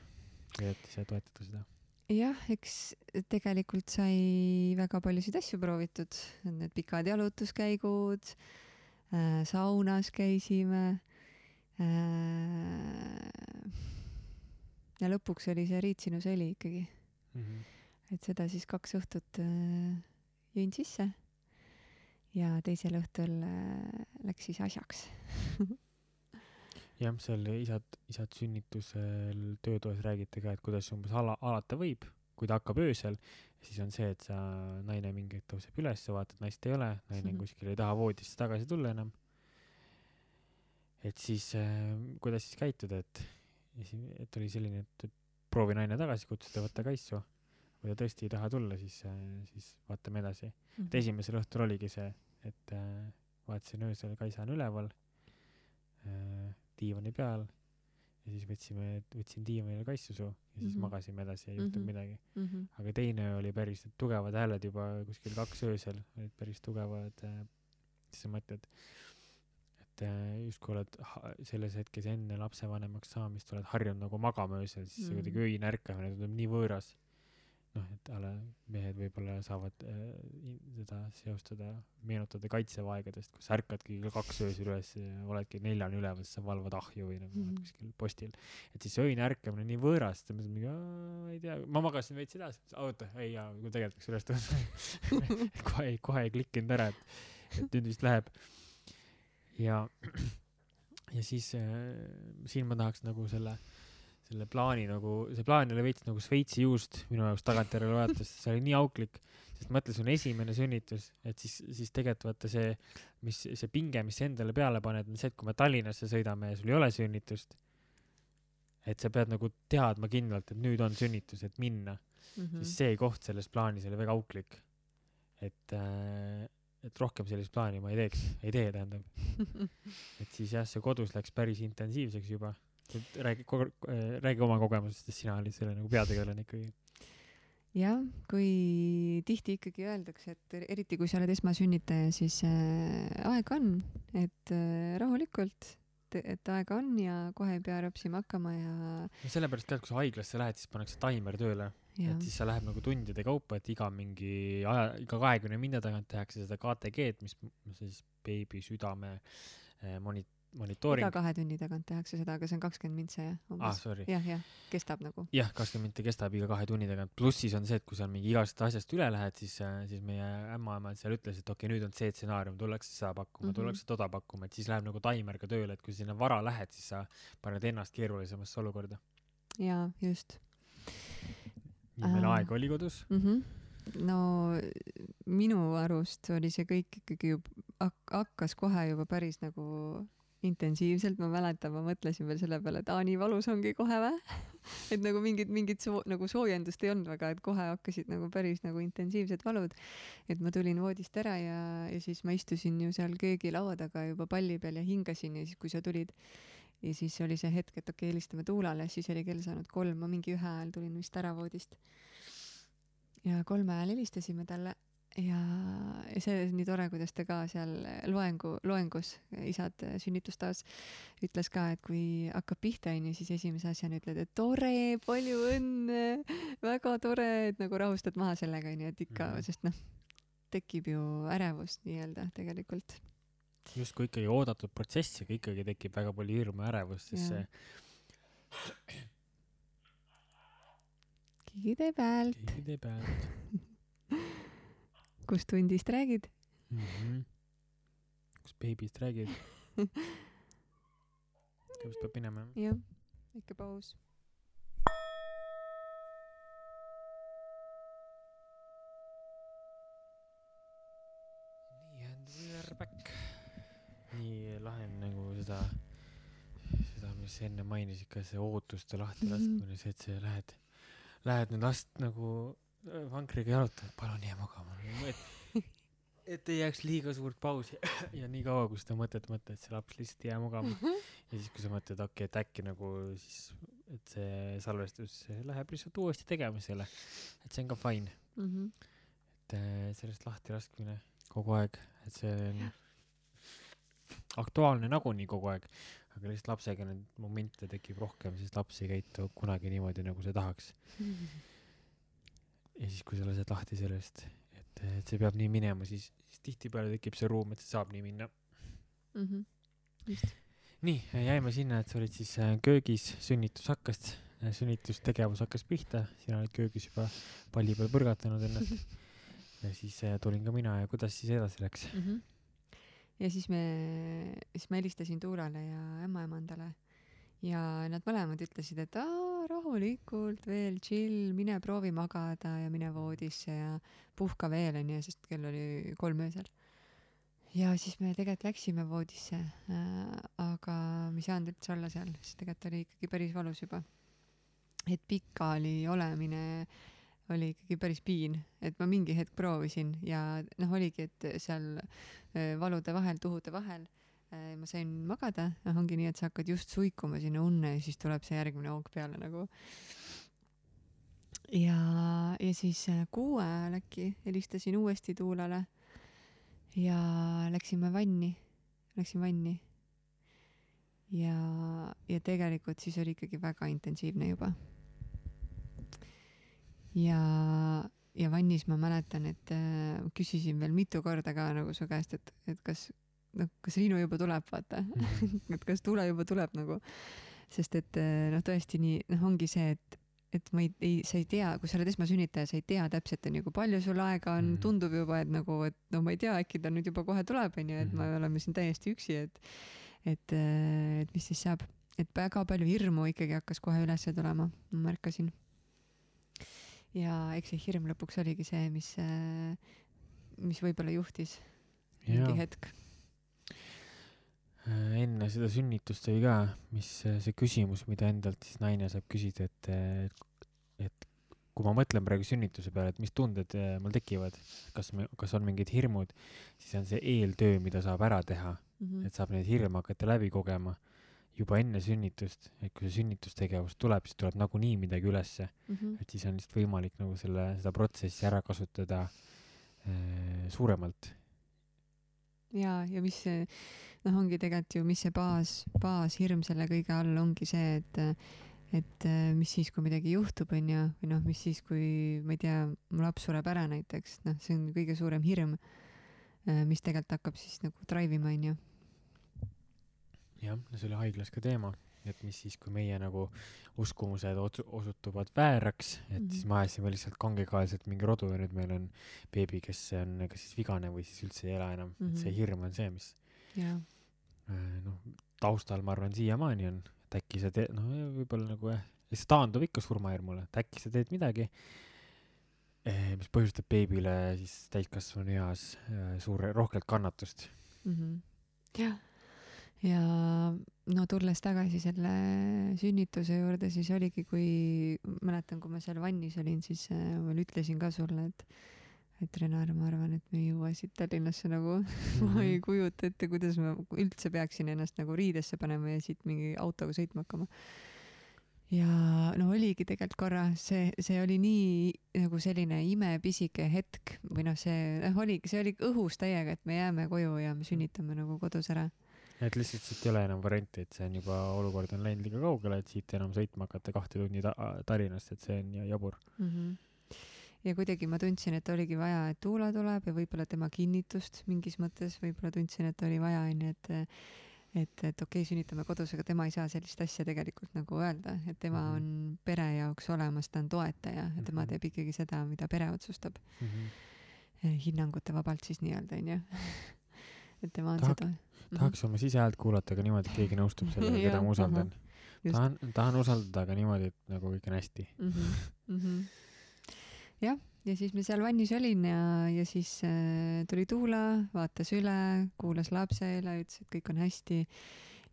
S1: või et ise toetada seda?
S2: jah, eks tegelikult sai väga paljusid asju proovitud, need pikad jalutuskäigud äh,, saunas käisime äh,. Ja lõpuks oli see riitsinusõli ikkagi, et seda siis kaks õhtut äh, jõin sisse. ja teisel õhtul äh, läks siis asjaks.
S1: jah, seal isad, isad sünnitusel töötoas räägite ka, et kuidas umbes ala, alata võib, kui ta hakkab öösel, siis on see, et sa, naine mingi hetk tõuseb üles, vaatad, naist ei ole, naine
S2: Mhm.
S1: kuskil ei taha voodisse tagasi tulla enam. Et siis äh,, kuidas siis käituda, et, et oli selline, et proovi naine tagasi kutsuda, võta kaisu. kui ta tõesti ei taha tulla, siis, siis vaatame edasi. et esimesel õhtul oligi see, et äh, vaatasin öösel, Kaisa on üleval äh, diivani peal ja siis võtsime, võtsin diivanile kaissusu ja siis
S2: Mhm.
S1: magasime edasi, ei juhtunud
S2: Mhm.
S1: midagi.
S2: mm. -hmm.
S1: aga teine öö oli päris tugevad hääled juba kuskil kaks öösel olid päris tugevad äh,, mõtled, et äh, justkui oled selles hetkes enne lapsevanemaks saamist oled harjunud nagu magama öösel siis
S2: Mm.
S1: kuidagi öine ärkamine tundub nii võõras. Noh et a la mehed võib-olla saavad äh, seda seostada meenutada kaitseväeaegadest kus ärkadki kell kaks öösel üles ja oledki neljani üleval siis sa valvad ahju või nagu mm kuskil postil. Et siis öine ärkamine nii võõras et mõtled mingi "Aa, ei tea ma magasin veits edasi. Oota ei jaa kui tegelikult peaks üles tõusma [LAUGHS] kohe kohe ei klikkinud ära et et nüüd vist läheb ja ja siis äh, siin ma tahaks nagu selle selle plaani nagu see plaan oli veits nagu Šveitsi juust minu jaoks tagantjärele vaadates see oli nii auklik sest mõtle sul on esimene sünnitus et siis siis tegelikult vaata see mis see pinge mis sa endale peale paned on see et kui me Tallinnasse sõidame ja sul ei ole sünnitust et sa pead nagu teadma kindlalt et nüüd on sünnitus et minna
S2: Mhm.
S1: siis see koht selles plaanis oli väga auklik et äh, et rohkem sellist plaani ma ei teeks ei tee tähendab. [LAUGHS] Et siis jah see kodus läks päris intensiivseks juba. Et räägi räägi oma kogemusest sest sina olid selle nagu peategelane ikkagi.
S2: Jah kui tihti ikkagi öeldakse et er- eriti kui sa oled esmasünnitaja siis äh, aega on et äh, rahulikult et aega on ja kohe ei pea rapsima hakkama ja
S1: no sellepärast et kui sa haiglasse lähed siis pannakse taimer tööle et siis sa lähed nagu tundide kaupa et iga mingi aja iga kahekümne minna tagant tehakse seda KTG-d mis siis beebi südame äh, moni- monitooring.
S2: Iga kahe tunni tagant tehakse seda aga see on kakskümmend mintse jah
S1: ah
S2: umbes
S1: sorry.
S2: Jah jah kestab nagu.
S1: Jah kakskümmend minti kestab iga kahe tunni tagant. Pluss siis on see et kui sa mingi igast asjast üle lähed siis äh, siis meie ämmaemand seal ütles et okei okay, nüüd on see stsenaarium tullakse seda pakkuma mm. -hmm. tullakse toda pakkuma. Et siis läheb nagu taimer ka tööle et kui sinna vara lähed siis sa paned ennast keerulisemasse olukorda.
S2: Jaa just
S1: meil
S2: Aa.
S1: aega oli kodus
S2: mm -hmm. no minu arust oli see kõik ikkagi ju hak- hakkas kohe juba päris nagu intensiivselt ma mäletan ma mõtlesin veel selle peale et aa nii valus ongi kohe vä [LAUGHS] et nagu mingit mingit soo- nagu soojendust ei olnud väga et kohe hakkasid nagu päris nagu intensiivsed valud et ma tulin voodist ära ja ja siis ma istusin ju seal köögilaua taga juba palli peal ja hingasin ja siis kui sa tulid ja siis oli see hetk et okei helistame Tuulale siis oli kell saanud kolm ma mingi ühe ajal tulin vist ära voodist ja kolme ajal helistasime talle ja, ja see nii tore, kuidas ta ka seal loengu, loengus, isad sünnitustoas, ütles ka, et kui hakkab pihta, onju, siis esimese asjana ütled, et tore, palju õnne, väga tore, et nagu rahustad maha sellega, onju, et ikka mm. -hmm. sest noh, tekib ju ärevust nii-öelda tegelikult.
S1: Justkui ikkagi oodatud protsess, aga ikkagi tekib väga palju hirmu ja ärevust, sest
S2: Jaa.
S1: see
S2: keegi teeb häält,
S1: keegi teeb häält [LAUGHS]
S2: kust tundist räägid?
S1: mm. -hmm. kus beebist räägid? kus peab minema?
S2: jah, ikka paus.
S1: back. Nii lahe on nagu seda, seda, mis sa enne mainisid ka, see ootuste lahtilaskmine, see, et sa lähed, lähed nüüd last nagu äh, vankriga jalutama, palun jää magama. et, et ei jääks liiga suurt pausi. [CLEARS THROAT] Ja nii kaua, kui seda mõtet mõtled, see laps lihtsalt ei jää magama. ja siis, kui sa mõtled, okei okay,, et äkki nagu siis, et see salvestus läheb lihtsalt uuesti tegemisele, et see on ka fine,
S2: Mhm.
S1: et äh, sellest lahtilaskmine kogu aeg, et see on aktuaalne nagunii kogu aeg, aga lihtsalt lapsega neid momente tekib rohkem, sest laps ei käitu kunagi niimoodi, nagu sa tahaks. ja siis, kui sa lased lahti sellest, et, et see peab nii minema, siis, siis tihtipeale tekib see ruum, et see saab nii minna.
S2: Mhm. just
S1: nii, jäime sinna, et sa olid siis äh, köögis, sünnitus hakkas, sünnitustegevus hakkas pihta, sina olid köögis juba palli peal põrgatanud ennast [LAUGHS] ja siis äh, tulin ka mina ja kuidas siis edasi läks?
S2: mm. -hmm. Ja siis me, siis ma helistasin Tuulale ja ämmaemandale ja nad mõlemad ütlesid, et aa, rahulikult veel chill, mine proovi magada ja mine voodisse ja puhka veel onju, sest kell oli kolm öösel. ja siis me tegelikult läksime voodisse äh,, aga me ei saanud üldse olla seal, sest tegelikult oli ikkagi päris valus juba. et pikali olemine oli ikkagi päris piin, et ma mingi hetk proovisin ja noh, oligi, et seal äh, valude vahel, tuhude vahel äh, ma sain magada, noh ongi nii, et sa hakkad just suikuma sinna unne ja siis tuleb see järgmine hoog peale nagu. ja, ja siis äh, kuue ajal äkki helistasin uuesti Tuulale ja läksime vanni, läksin vanni ja ja tegelikult siis oli ikkagi väga intensiivne juba ja ja vannis ma mäletan et äh, küsisin veel mitu korda ka nagu su käest et et kas noh kas Riinu juba tuleb vaata -hmm. [LAUGHS] et kas tule juba tuleb nagu sest et äh, noh tõesti nii noh ongi see et et ma ei, ei, sa ei tea, kui sa oled esmasünnitaja, sa ei tea täpselt onju, kui palju sul aega on mm, -hmm. tundub juba, et nagu, et no ma ei tea, äkki ta nüüd juba kohe tuleb onju, et mm -hmm. me oleme siin täiesti üksi, et et, äh, et mis siis saab, et väga palju hirmu ikkagi hakkas kohe ülesse tulema, ma märkasin. Ja eks see hirm lõpuks oligi see, mis, äh, mis võib-olla juhtis mingi hetk.
S1: Äh, enne seda sünnitust oli ka, mis äh, see küsimus, mida endalt siis naine saab küsida, et, et, kui ma mõtlen praegu sünnituse peale, et mis tunded mul tekivad, kas kas on mingid hirmud, siis on see eeltöö, mida saab ära teha. Mm, -hmm. et saab neid hirme hakata läbi kogema juba enne sünnitust, et kui see sünnitustegevus tuleb, siis tuleb nagunii midagi ülesse mm, -hmm. et siis on lihtsalt võimalik nagu selle, seda protsessi ära kasutada äh, suuremalt.
S2: ja, ja mis see noh, ongi tegelikult ju, mis see baas, baashirm selle kõige all ongi see, et, et mis siis, kui midagi juhtub, onju, või noh, mis siis, kui ma ei tea, mu laps sureb ära näiteks, noh, see on kõige suurem hirm, mis tegelikult hakkab siis nagu drive ima, onju.
S1: Jah, see oli haiglas ka teema, et mis siis, kui meie nagu uskumused osutuvad vääraks, et mm -hmm. siis me ajasime lihtsalt kangekaelselt mingi rodu ja nüüd meil on beebi, kes on kas siis vigane või siis üldse ei ela enam mm, -hmm. et see mhm. hirm on see, mis
S2: yeah
S1: Äh, noh, taustal ma arvan siiamaani on, et äkki sa teed, noh, võib-olla nagu jah, ja see taandub ikka surmahirmule, et äkki sa teed midagi, eh, mis põhjustab beebile siis täiskasvanu eas äh, suure, rohkelt kannatust
S2: mm. -hmm. jah, ja no tulles tagasi selle sünnituse juurde, siis oligi, kui mäletan, kui ma seal vannis olin, siis äh, ma veel ütlesin ka sulle, et et Renar, ma arvan, et me ei jõua siit Tallinnasse nagu mm, [LAUGHS] -hmm. ma ei mhm. kujuta ette, kuidas ma üldse peaksin ennast nagu riidesse panema ja siit mingi autoga sõitma hakkama. ja no oligi tegelikult korra, see, see oli nii nagu selline imepisike hetk või noh, see noh, oligi, see oli õhus täiega, et me jääme koju ja me sünnitame nagu kodus ära
S1: et lihtsalt siit ei ole enam varianti, et see on juba, olukord on läinud liiga kaugele, et siit enam sõitma hakata kahte tundi ta Tallinnast, et see on jabur
S2: mm. -hmm ja kuidagi ma tundsin, et oligi vaja, et Tuula tuleb ja võib-olla tema kinnitust mingis mõttes, võib-olla tundsin, et oli vaja, onju, et et, et okei okay,, sünnitame kodus, aga tema ei saa sellist asja tegelikult nagu öelda, et tema mm -hmm. on pere jaoks olemas, ta on toetaja ja mm -hmm. tema teeb ikkagi seda, mida pere otsustab mm. -hmm. hinnangute vabalt siis nii-öelda, onju. [LAUGHS] et tema on Tahak, seda.
S1: Tahaks oma sisehäält kuulata, aga niimoodi, et keegi nõustub sellega keda ma [LAUGHS] usaldan. tahan, tahan usaldada, aga niimoodi, et nagu kõik on hästi. Mm -hmm
S2: jah, ja siis me seal vannis olin ja, ja siis äh, tuli Tuula, vaatas üle, kuulas lapse üle, ütles, et kõik on hästi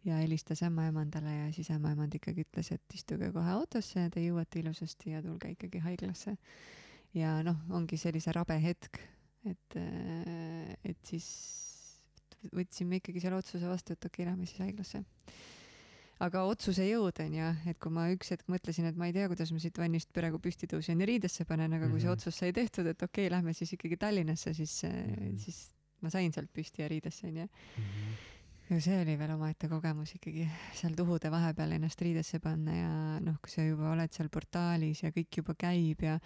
S2: ja helistas ämmaemandale ja siis ämmaemand ikkagi ütles, et istuge kohe autosse, te jõuate ilusasti ja tulge ikkagi haiglasse. ja noh, ongi sellise rabe hetk, et, äh, et siis võtsime ikkagi selle otsuse vastu, et okei okay,, lähme siis haiglasse aga otsuse jõud on ju, et kui ma üks hetk mõtlesin, et ma ei tea, kuidas ma siit vannist praegu püsti tõusen ja riidesse panen, aga kui mm -hmm. see mhm. otsus sai tehtud, et okei okay,, lähme siis ikkagi Tallinnasse, siis mm, -hmm. siis ma sain sealt püsti ja riidesse onju mm. -hmm ja see oli veel omaette kogemus ikkagi seal tuhude vahepeal ennast riidesse panna ja noh, kui sa juba oled seal portaalis ja kõik juba käib ja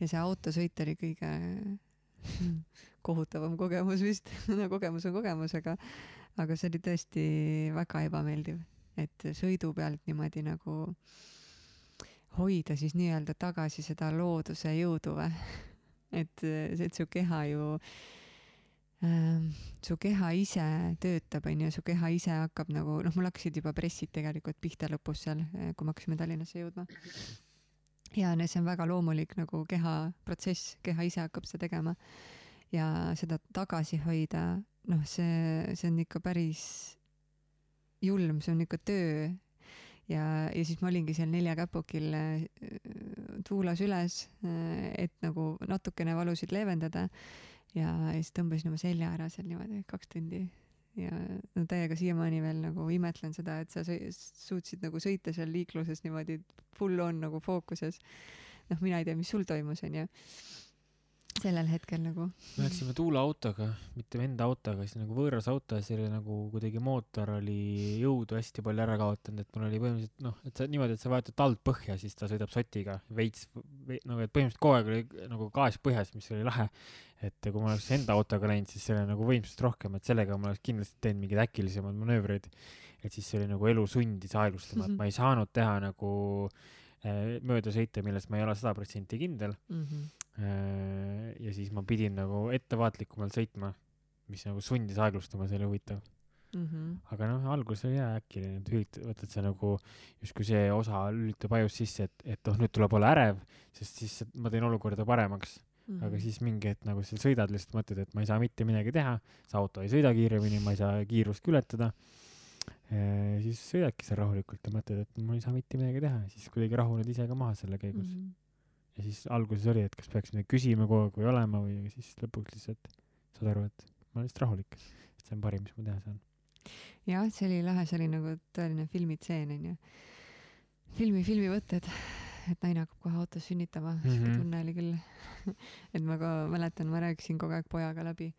S2: ja see autosõit oli kõige [LAUGHS] kohutavam kogemus vist [LAUGHS] no kogemus on kogemus, aga aga see oli tõesti väga ebameeldiv et sõidu pealt niimoodi nagu hoida siis nii-öelda tagasi seda looduse jõudu või [LAUGHS] et, et su keha ju äh, su keha ise töötab, onju, su keha ise hakkab nagu, noh, mul hakkasid juba pressid tegelikult pihta lõpus seal, kui me hakkasime Tallinnasse jõudma. Ja see on väga loomulik nagu keha protsess, keha ise hakkab seda tegema. ja seda tagasi hoida, noh, see, see on ikka päris julm, see on niisugune töö. Ja, ja siis ma olingi seal neljakäpukil äh, tuulas üles, äh, et nagu natukene valusid leevendada. Ja, ja siis tõmbasin oma selja ära seal niimoodi kaks tundi ja no täiega siiamaani veel nagu imetlen seda, et sa suutsid nagu sõita seal liikluses niimoodi full on nagu fookuses. noh, mina ei tea, mis sul toimus, onju. Sellel hetkel nagu
S1: me läksime Tuule autoga, mitte enda autoga, siis nagu võõras auto ja see oli nagu kuidagi mootor oli jõudu hästi palju ära kaotanud, et mul oli põhimõtteliselt noh, et sa niimoodi, et sa vajutad tald põhja, siis ta sõidab sotiga veits ve, nagu, et põhimõtteliselt kogu aeg oli nagu gaas põhjas, mis oli lahe. et kui ma oleks enda autoga läinud, siis see oli nagu võimsust rohkem, et sellega ma oleks kindlasti teinud mingeid äkilisemaid manöövreid. et siis see oli nagu elu sundis aeglustama, et ma ei saanud teha nagu äh, möödasõite, milles ma ei ole sada protsenti kindel
S2: mm. -hmm
S1: ja siis ma pidin nagu ettevaatlikumalt sõitma, mis nagu sundis aeglustama, see oli huvitav
S2: mm. -hmm.
S1: aga noh, alguses oli hea äkiline, et hüvit-, vaata, et see nagu justkui see osa lülitab ajus sisse, et, et oh, nüüd tuleb olla ärev, sest siis ma teen olukorda paremaks mm. -hmm. aga siis mingi hetk nagu sa sõidad lihtsalt mõtled, et ma ei saa mitte midagi teha, see auto ei sõida kiiremini, ma ei saa kiirust ületada. siis sõidadki seal rahulikult ja mõtled, et ma ei saa mitte midagi teha, siis kuidagi rahuned ise ka maha selle käigus mm. -hmm ja siis alguses oli, et kas peaks midagi küsima kogu aeg või olema või siis lõpuks lihtsalt saad aru, et ma olen lihtsalt rahulik, see on parim, mis ma teha saan.
S2: jah, see oli lahe, see oli nagu tõeline filmitseen onju. filmi, filmivõtted, et naine hakkab kohe autos sünnitama mm, -hmm. siuke tunne oli küll [LAUGHS] et ma ka mäletan, ma rääkisin kogu aeg pojaga läbi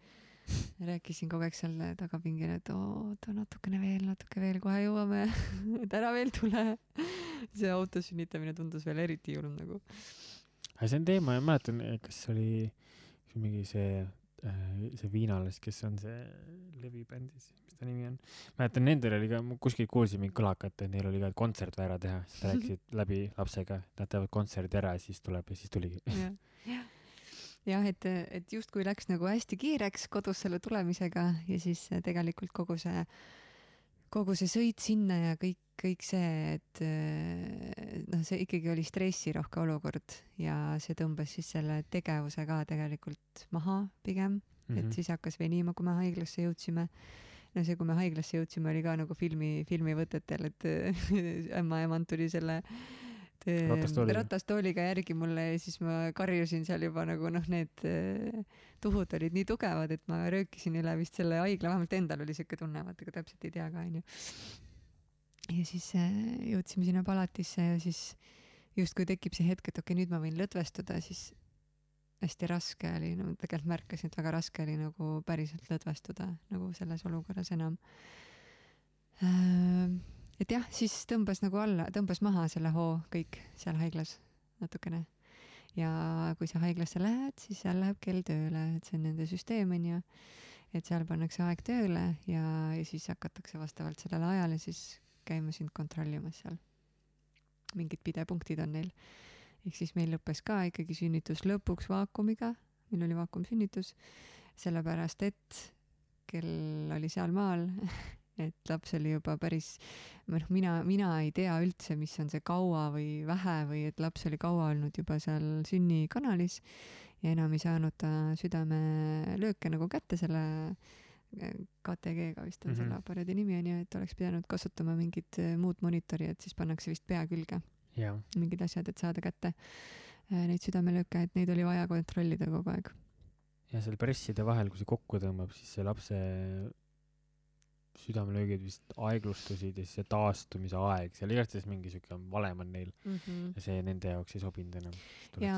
S2: rääkisin kogu aeg seal tagapingil, et oota natukene veel, natuke veel, kohe jõuame [LAUGHS] et ära veel tule. [LAUGHS] see autos sünnitamine tundus veel eriti julm nagu
S1: aga see on teema ja mäletan, kas oli mingi see, äh, see Viinalas, kes on see Levi bändis, mis ta nimi on. mäletan, nendel oli ka, ma kuskilt kuulsin mingit kõlakat, et neil oli ka kontsert vaja ära teha, siis nad rääkisid [LAUGHS] läbi lapsega, nad teevad kontserdi ära ja siis tuleb ja siis tuligi.
S2: jah, et, et justkui läks nagu hästi kiireks kodus selle tulemisega ja siis tegelikult kogu see, kogu see sõit sinna ja kõik kõik see, et eh, noh, see ikkagi oli stressirohke olukord ja see tõmbas siis selle tegevuse ka tegelikult maha pigem mm, -hmm. et mhm. siis hakkas venima, kui me haiglasse jõudsime. no see, kui me haiglasse jõudsime, oli ka nagu filmi, filmivõtetel, et [LAUGHS] ämmaemand tuli selle
S1: ratastooliga.
S2: ratastooliga järgi mulle ja siis ma karjusin seal juba nagu noh, need eh, tuhud olid nii tugevad, et ma röökisin üle vist selle haigla, vähemalt endal oli siuke tunne, vaata, aga täpselt ei tea ka onju ja siis äh, jõudsime sinna palatisse ja siis justkui tekib see hetk, et okei okay,, nüüd ma võin lõdvestuda, siis hästi raske oli, no tegelikult märkasin, et väga raske oli nagu päriselt lõdvestuda nagu selles olukorras enam. Äh, et jah, siis tõmbas nagu alla, tõmbas maha selle hoo kõik seal haiglas natukene. ja kui sa haiglasse lähed, siis seal läheb kell tööle, et see on nende süsteem onju, et seal pannakse aeg tööle ja, ja siis hakatakse vastavalt sellele ajale siis käima sind kontrollimas seal. mingid pidepunktid on neil. ehk siis meil lõppes ka ikkagi sünnitus lõpuks vaakumiga, meil oli vaakumsünnitus, sellepärast et kell oli sealmaal [LAUGHS] et laps oli juba päris, noh, mina, mina ei tea üldse, mis on see kaua või vähe või et laps oli kaua olnud juba seal sünnikanalis ja enam ei saanud ta südamelööke nagu kätte selle KTG-ga vist on mm -hmm. selle aparaadi nimi onju, et oleks pidanud kasutama mingit äh, muud monitori, et siis pannakse vist pea külge. mingid asjad, et saada kätte äh, neid südamelööke, et neid oli vaja kontrollida kogu aeg.
S1: ja seal presside vahel, kui see kokku tõmbab, siis see lapse südamelöögid vist aeglustusid ja siis see taastumise aeg, seal igastahes mingi siuke valem on neil mm -hmm. ja see nende jaoks ei sobinud enam.
S2: ja,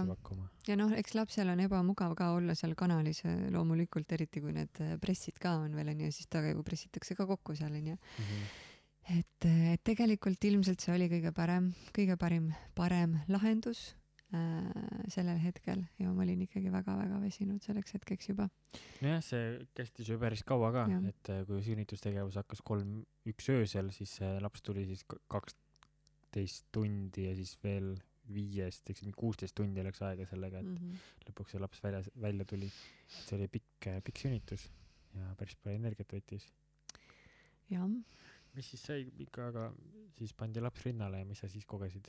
S2: ja noh, eks lapsel on ebamugav ka olla seal kanalis loomulikult, eriti kui need pressid ka on veel onju, siis ta ju pressitakse ka kokku seal onju mm. -hmm. et, et tegelikult ilmselt see oli kõige parem, kõige parim, parem lahendus Äh, sellel hetkel ja ma olin ikkagi väga-väga väsinud selleks hetkeks juba.
S1: nojah, see kestis ju päris kaua ka, et äh, kui sünnitustegevus hakkas kolm, üks öösel, siis laps tuli siis kaksteist tundi ja siis veel viiest, eks mingi kuusteist tundi läks aega sellega, et mm -hmm. lõpuks see laps väljas, välja tuli. see oli pikk, pikk sünnitus ja päris palju energiat võttis.
S2: jah.
S1: mis siis sai ikka, aga siis pandi laps rinnale ja mis sa siis kogesid?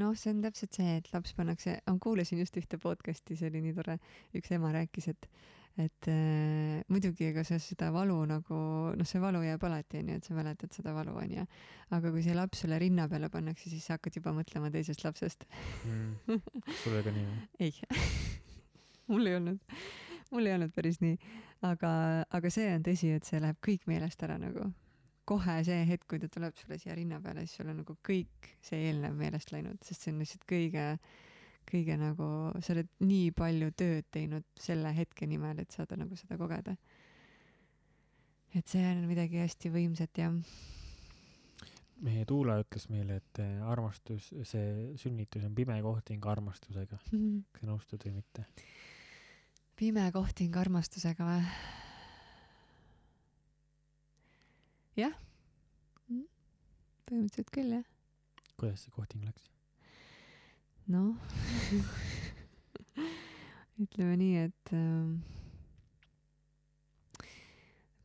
S2: Noh, see on täpselt see, et laps pannakse, ma kuulasin just ühte podcast'i, see oli nii tore, üks ema rääkis, et et äh, muidugi, ega sa seda valu nagu, noh, see valu jääb alati, onju, et sa mäletad seda valu, onju. aga kui see laps sulle rinna peale pannakse, siis sa hakkad juba mõtlema teisest lapsest
S1: mm.. sul oli ka nii või? [LAUGHS]
S2: ei [LAUGHS] mul ei olnud, mul ei olnud päris nii. aga, aga see on tõsi, et see läheb kõik meelest ära nagu kohe see hetk, kui ta tuleb sulle siia rinna peale, siis sul on nagu kõik see eelnev meelest läinud, sest see on lihtsalt kõige, kõige nagu sa oled nii palju tööd teinud selle hetke nimel et saada nagu seda kogeda et see on midagi hästi võimsat ja
S1: meie Tuula ütles meile, et eh, armastus, see sünnitus on pime kohting armastusega. kas sa nõustud või mitte?
S2: pime kohting armastusega või? Jah, mm, põhimõtteliselt küll jah.
S1: kuidas see kohting läks?
S2: noh [LAUGHS] ütleme nii, et äh,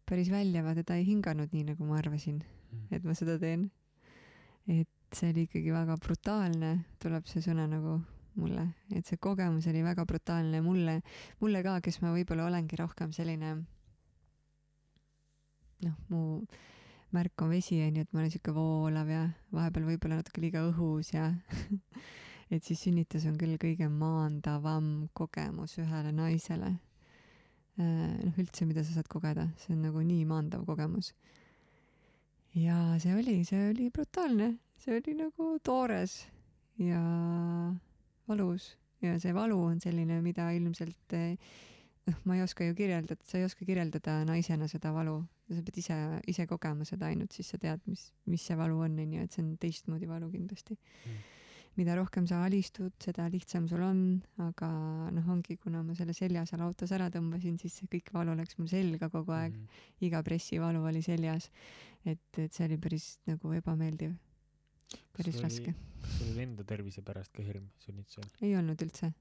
S2: päris välja ma teda ei hinganud nii, nagu ma arvasin,
S1: Mm.
S2: et ma seda teen. et see oli ikkagi väga brutaalne, tuleb see sõna nagu mulle, et see kogemus oli väga brutaalne mulle, mulle ka, kes ma võib-olla olengi rohkem selline noh, mu märk on vesi onju, et ma olen siuke voolav ja vahepeal võib-olla natuke liiga õhus ja [LAUGHS] et siis sünnitus on küll kõige maandavam kogemus ühele naisele. noh, üldse, mida sa saad kogeda, see on nagu nii maandav kogemus. ja see oli, see oli brutaalne, see oli nagu toores ja valus ja see valu on selline, mida ilmselt eh, noh, [LAUGHS] ma ei oska ju kirjeldada, sa ei oska kirjeldada naisena seda valu, sa pead ise, ise kogema seda ainult, siis sa tead, mis, mis see valu on, onju, et see on teistmoodi valu kindlasti
S1: Mm.
S2: mida rohkem sa alistud, seda lihtsam sul on, aga noh, ongi, kuna ma selle selja seal autos ära tõmbasin, siis see kõik valu läks mul selga kogu aeg mm. -hmm. iga pressivalu oli seljas. et, et see oli päris nagu ebameeldiv, päris
S1: sul
S2: raske
S1: kas sul oli enda tervise pärast ka hirm sünnitusel?
S2: ei olnud üldse.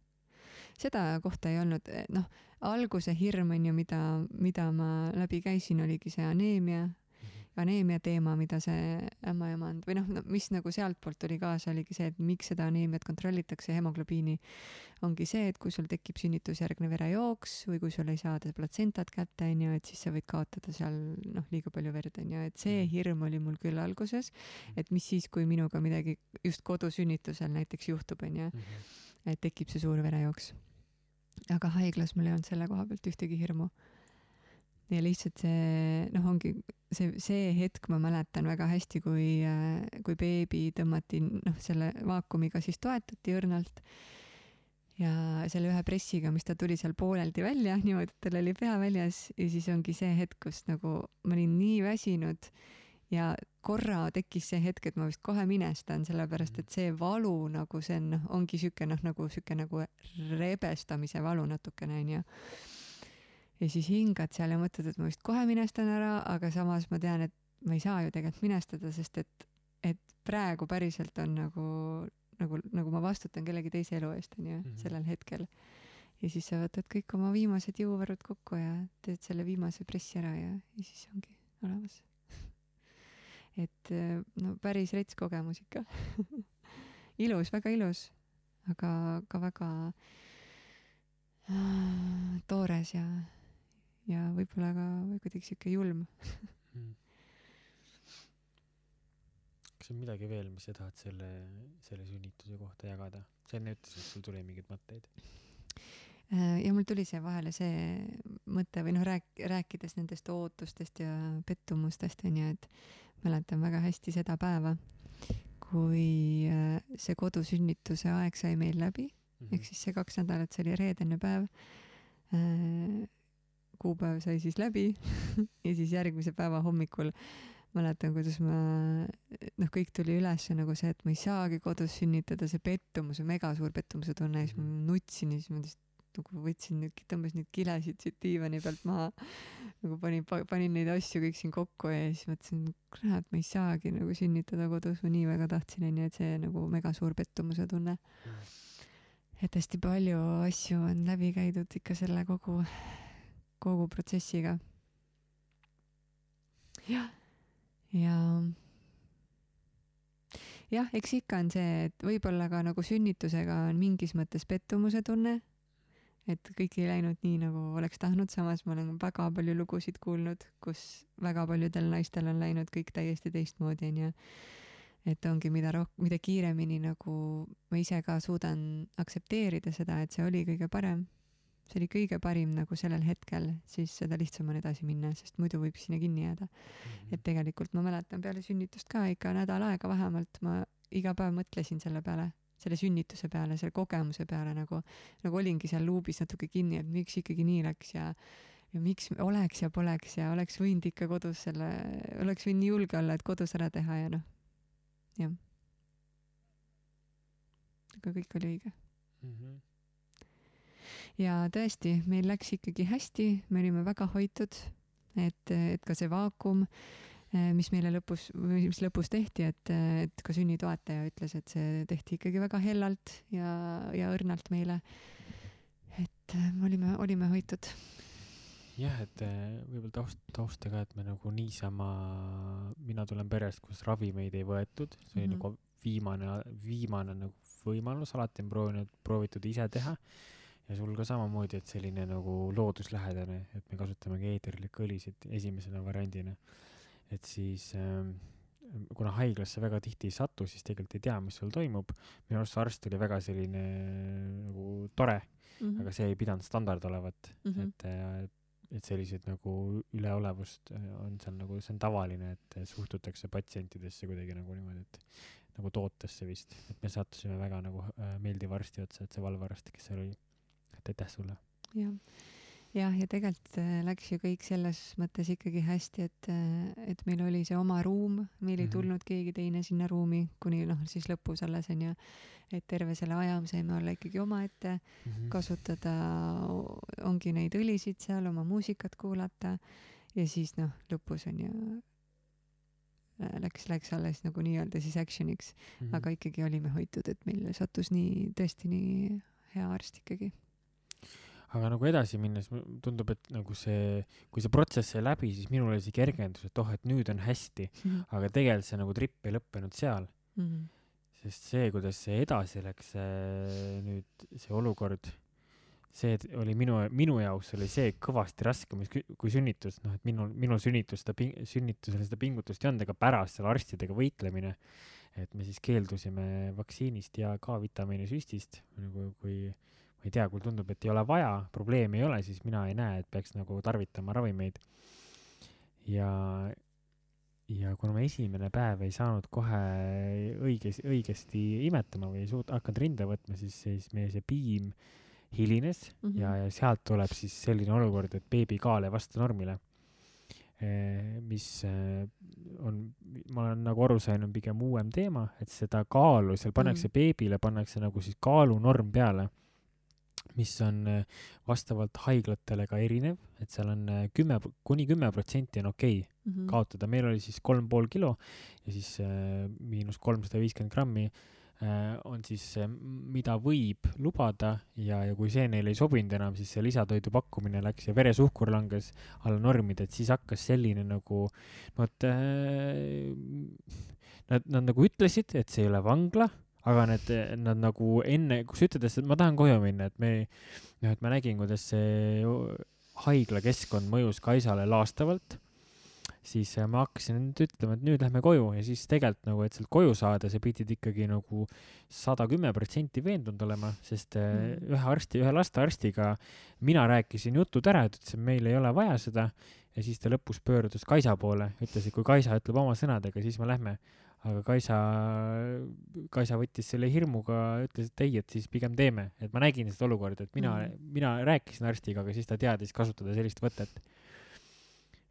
S2: Seda kohta ei olnud, noh, alguse hirm on ju, mida, mida ma läbi käisin, oligi see aneemia, aneemia teema, mida see ämmaemand või noh no,, mis nagu sealtpoolt tuli kaasa, oligi see, et miks seda aneemiat kontrollitakse, hemoglobiini, ongi see, et kui sul tekib sünnitusjärgne verejooks või kui sul ei saada platsentat kätte, onju, et siis sa võid kaotada seal noh, liiga palju verd, onju, et see
S1: Mhm.
S2: hirm oli mul küll alguses, et mis siis, kui minuga midagi just kodusünnitusel näiteks juhtub, onju
S1: Mhm.
S2: et tekib see suur verejooks. Aga haiglas mul ei olnud selle koha pealt ühtegi hirmu. ja lihtsalt see, noh, ongi see, see hetk ma mäletan väga hästi, kui, kui beebi tõmmati, noh, selle vaakumiga siis toetati õrnalt. ja selle ühe pressiga, mis ta tuli seal pooleldi välja, niimoodi, et tal oli pea väljas ja siis ongi see hetk, kus nagu ma olin nii väsinud ja korra tekkis see hetk, et ma vist kohe minestan, sellepärast et see valu nagu see on, noh, ongi siuke noh, nagu siuke nagu rebestamise valu natukene onju. ja siis hingad seal ja mõtled, et ma vist kohe minestan ära, aga samas ma tean, et ma ei saa ju tegelikult minestada, sest et, et praegu päriselt on nagu, nagu, nagu ma vastutan kellegi teise elu eest onju mm. -hmm. sellel hetkel. ja siis sa võtad kõik oma viimased jõuvarud kokku ja teed selle viimase pressi ära ja, ja siis ongi olemas et eh, no päris rets kogemus ikka [LAUGHS] ilus, väga ilus, aga ka väga äh, toores ja, ja võib-olla ka kuidagi siuke julm.
S1: Mm. kas on midagi veel, mis sa tahad selle, selle sünnituse kohta jagada? sa enne ütlesid, et sul tuli mingeid mõtteid.
S2: Äh, ja mul tuli see vahele see mõte või noh, rääk-, rääkides nendest ootustest ja pettumustest onju, et mäletan väga hästi seda päeva, kui äh, see kodusünnituse aeg sai meil läbi
S1: Mhm.
S2: ehk siis see kaks nädalat, see oli reedene päev. kuupäev sai siis läbi [LAUGHS] ja siis järgmise päeva hommikul mäletan, kuidas ma, noh, kõik tuli üles nagu see, et ma ei saagi kodus sünnitada, see pettumus, mega suur pettumuse tunne ja siis ma nutsin ja siis ma lihtsalt nagu võtsin, tõmbasin neid kilesid siit diivani pealt maha. Nagu panin, panin neid asju kõik siin kokku ja siis mõtlesin, kurat, ma ei saagi nagu sünnitada kodus, ma nii väga tahtsin, onju, et see nagu mega suur pettumuse tunne. Et hästi palju asju on läbi käidud ikka selle kogu, kogu protsessiga. jah, ja jah, eks ikka on see, et võib-olla ka nagu sünnitusega on mingis mõttes pettumuse tunne, et kõik ei läinud nii, nagu oleks tahtnud, samas ma olen väga palju lugusid kuulnud, kus väga paljudel naistel on läinud kõik täiesti teistmoodi, onju et ongi, mida roh-, mida kiiremini nagu ma ise ka suudan aktsepteerida seda, et see oli kõige parem, see oli kõige parim nagu sellel hetkel, siis seda lihtsam on edasi minna, sest muidu võib sinna kinni jääda.
S1: Mhm.
S2: et tegelikult ma mäletan peale sünnitust ka ikka nädal aega vähemalt ma iga päev mõtlesin selle peale, selle sünnituse peale, selle kogemuse peale nagu, nagu olingi seal luubis natuke kinni, et miks ikkagi nii läks ja ja miks oleks ja poleks ja oleks võinud ikka kodus selle, oleks võinud nii julge olla, et kodus ära teha ja noh, jah. aga kõik oli õige
S1: mm. -hmm.
S2: ja tõesti, meil läks ikkagi hästi, me olime väga hoitud, et, et ka see vaakum mis meile lõpus, mis lõpus tehti, et, et ka sünnitoetaja ütles, et see tehti ikkagi väga hellalt ja, ja õrnalt meile. et me olime, olime hoitud.
S1: jah, et võib-olla taust, tausta ka, et me nagu niisama, mina tulen perest, kus ravimeid ei võetud, see oli mm -hmm. nagu viimane, viimane nagu võimalus, alati on proovinud, proovitud ise teha ja sul ka samamoodi, et selline nagu looduslähedane, et me kasutamegi eeterlikke õlisid esimesena variandina et siis äh, kuna haiglasse väga tihti ei satu, siis tegelikult ei tea, mis sul toimub. minu arust see arst oli väga selline nagu tore mm, -hmm. aga see ei pidanud standard olevat mm, -hmm. et, äh, et sellised nagu üleolevust äh, on seal nagu, see on tavaline, et suhtutakse patsientidesse kuidagi nagu niimoodi, et nagu tootesse vist, et me sattusime väga nagu äh, meeldiva arsti otsa, et see valvearst, kes seal oli, et aitäh sulle.
S2: jah jah, ja tegelikult äh, läks ju kõik selles mõttes ikkagi hästi, et, äh, et meil oli see oma ruum, meil ei mhm. tulnud keegi teine sinna ruumi, kuni noh, siis lõpus alles onju, et terve selle aja me saime olla ikkagi omaette mm, -hmm. kasutada ongi neid õlisid seal, oma muusikat kuulata ja siis noh, lõpus onju äh, läks, läks alles nagu nii-öelda siis action'iks mm, -hmm. aga ikkagi olime hoitud, et meil sattus nii, tõesti nii hea arst ikkagi
S1: aga nagu edasi minnes tundub, et nagu see, kui see protsess sai läbi, siis minul oli see kergendus, et oh, et nüüd on hästi mm, -hmm. aga tegelikult see nagu tripp ei lõppenud seal mm. -hmm. sest see, kuidas see edasi läks, see nüüd, see olukord, see oli minu, minu jaoks oli see kõvasti raskem kui sünnitus, noh, et minul, minul sünnitus, seda ping-, sünnitusel seda pingutust ei olnud, ega pärast seal arstidega võitlemine, et me siis keeldusime vaktsiinist ja K-vitamiini süstist, nagu kui ma ei tea, kui tundub, et ei ole vaja, probleemi ei ole, siis mina ei näe, et peaks nagu tarvitama ravimeid. ja, ja kuna ma esimene päev ei saanud kohe õiges, õigesti imetama või ei suut-, hakanud rinde võtma, siis, siis meie see piim hilines mm -hmm. ja, ja sealt tuleb siis selline olukord, et beebi kaal ei vasta normile mis on, ma olen nagu aru saanud, on pigem uuem teema, et seda kaalu seal pannakse mm. beebile, pannakse nagu siis kaalunorm peale mis on äh, vastavalt haiglatele ka erinev, et seal on äh, kümme, kuni kümme protsenti on okei okay mm -hmm. kaotada, meil oli siis kolm pool kilo ja siis äh, miinus kolmsada viiskümmend grammi äh, on siis äh, mida võib lubada ja, ja kui see neile ei sobinud enam, siis see lisatoidu pakkumine läks ja veresuhkur langes alla normide, et siis hakkas selline nagu, no et äh, nad, nad nagu ütlesid, et see ei ole vangla aga need, nad nagu enne, kui sa ütled, et ma tahan koju minna, et me, noh, et ma nägin, kuidas see haiglakeskkond mõjus Kaisale laastavalt, siis ma hakkasin nüüd ütlema, et nüüd lähme koju ja siis tegelikult nagu, et sealt koju saada, sa pidid ikkagi nagu sada kümme protsenti veendunud olema, sest mm. ühe arsti, ühe lastearstiga mina rääkisin jutud ära, et ütles, et meil ei ole vaja seda ja siis ta lõpus pöördus Kaisa poole, ütles, et kui Kaisa ütleb oma sõnadega, siis me lähme aga Kaisa, Kaisa võttis selle hirmuga, ütles, et ei, et siis pigem teeme, et ma nägin seda olukorda, et mina mm., mina rääkisin arstiga, aga siis ta teadis kasutada sellist võtet.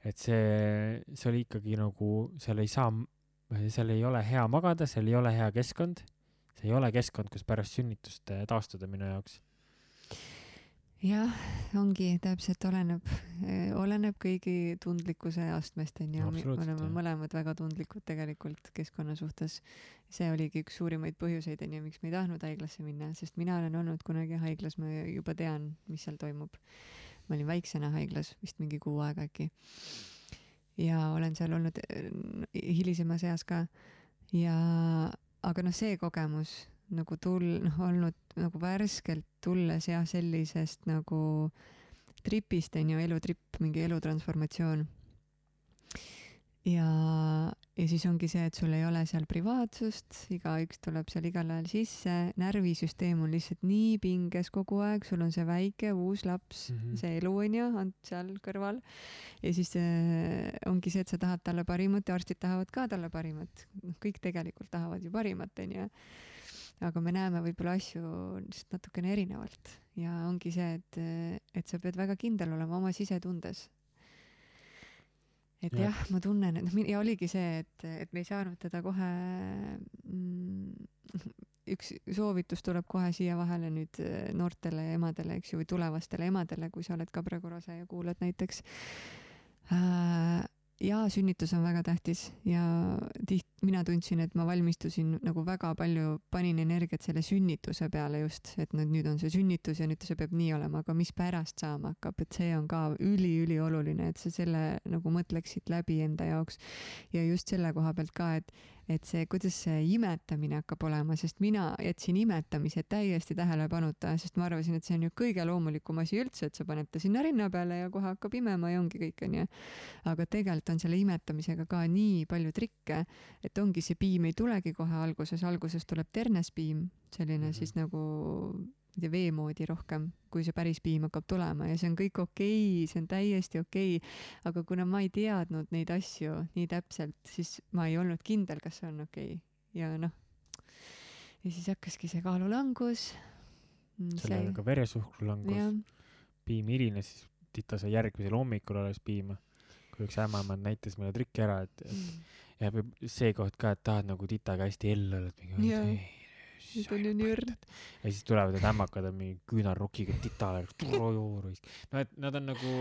S1: et see, see oli ikkagi nagu, seal ei saa, seal ei ole hea magada, seal ei ole hea keskkond, see ei ole keskkond, kus pärast sünnitust taastuda minu jaoks
S2: jah, ongi täpselt oleneb, oleneb kõigi tundlikkuse astmest onju no,, me oleme mõlemad väga tundlikud tegelikult keskkonna suhtes. see oligi üks suurimaid põhjuseid onju, miks me ei tahtnud haiglasse minna, sest mina olen olnud kunagi haiglas, ma juba tean, mis seal toimub. ma olin väiksena haiglas, vist mingi kuu aega äkki. ja olen seal olnud hilisemas eas ka ja, aga noh, see kogemus nagu tul-, noh, olnud nagu värskelt tulles jah, sellisest nagu tripist on ju, elutripp, mingi elutransformatsioon. ja, ja siis ongi see, et sul ei ole seal privaatsust, igaüks tuleb seal igal ajal sisse, närvisüsteem on lihtsalt nii pinges kogu aeg, sul on see väike uus laps mm, -hmm. see elu on ju, on seal kõrval. ja siis äh, ongi see, et sa tahad talle parimat ja arstid tahavad ka talle parimat, noh, kõik tegelikult tahavad ju parimat, on ju aga me näeme võib-olla asju lihtsalt natukene erinevalt ja ongi see, et, et sa pead väga kindel olema oma sisetundes. et
S1: Jah.
S2: jah, ma tunnen, et ja oligi see, et, et me ei saanud teda kohe mm, [LAUGHS] üks soovitus tuleb kohe siia vahele nüüd eh, noortele emadele, eks ju, või tulevastele emadele, kui sa oled ka praegu rase ja kuulad näiteks äh, jaa, sünnitus on väga tähtis ja tiht-, mina tundsin, et ma valmistusin nagu väga palju, panin energiat selle sünnituse peale just, et nüüd, nüüd on see sünnitus ja nüüd see peab nii olema, aga mis pärast saama hakkab, et see on ka üliülioluline, et sa selle nagu mõtleksid läbi enda jaoks. ja just selle koha pealt ka, et, et see, kuidas see imetamine hakkab olema, sest mina jätsin imetamise täiesti tähelepanuta, sest ma arvasin, et see on ju kõige loomulikum asi üldse, et sa paned ta sinna rinna peale ja kohe hakkab imema ja ongi kõik, onju. aga tegelikult on selle imetamisega ka nii palju trikke, et ongi see piim ei tulegi kohe alguses, alguses tuleb ternespiim, selline mm -hmm. siis nagu ma ei tea, vee moodi rohkem, kui see päris piim hakkab tulema ja see on kõik okei okay,, see on täiesti okei okay. aga kuna ma ei teadnud neid asju nii täpselt, siis ma ei olnud kindel, kas see on okei okay. ja noh, ja siis hakkaski see kaalulangus.
S1: sellel on ka veresuhkru langus, piim hilines, siis tita sai järgmisel hommikul alles piima. kui üks ämmaemand näitas meile trikki ära, et
S2: Mm.
S1: ja see koht ka, et tahad nagu titaga hästi ellu olla, et mingi
S2: Jaa.
S1: ei,
S2: Nüüd on ju õrn.
S1: ja siis tulevad need ämmakad on mingi küünarnukiga titale, [LAUGHS] no et nad on nagu,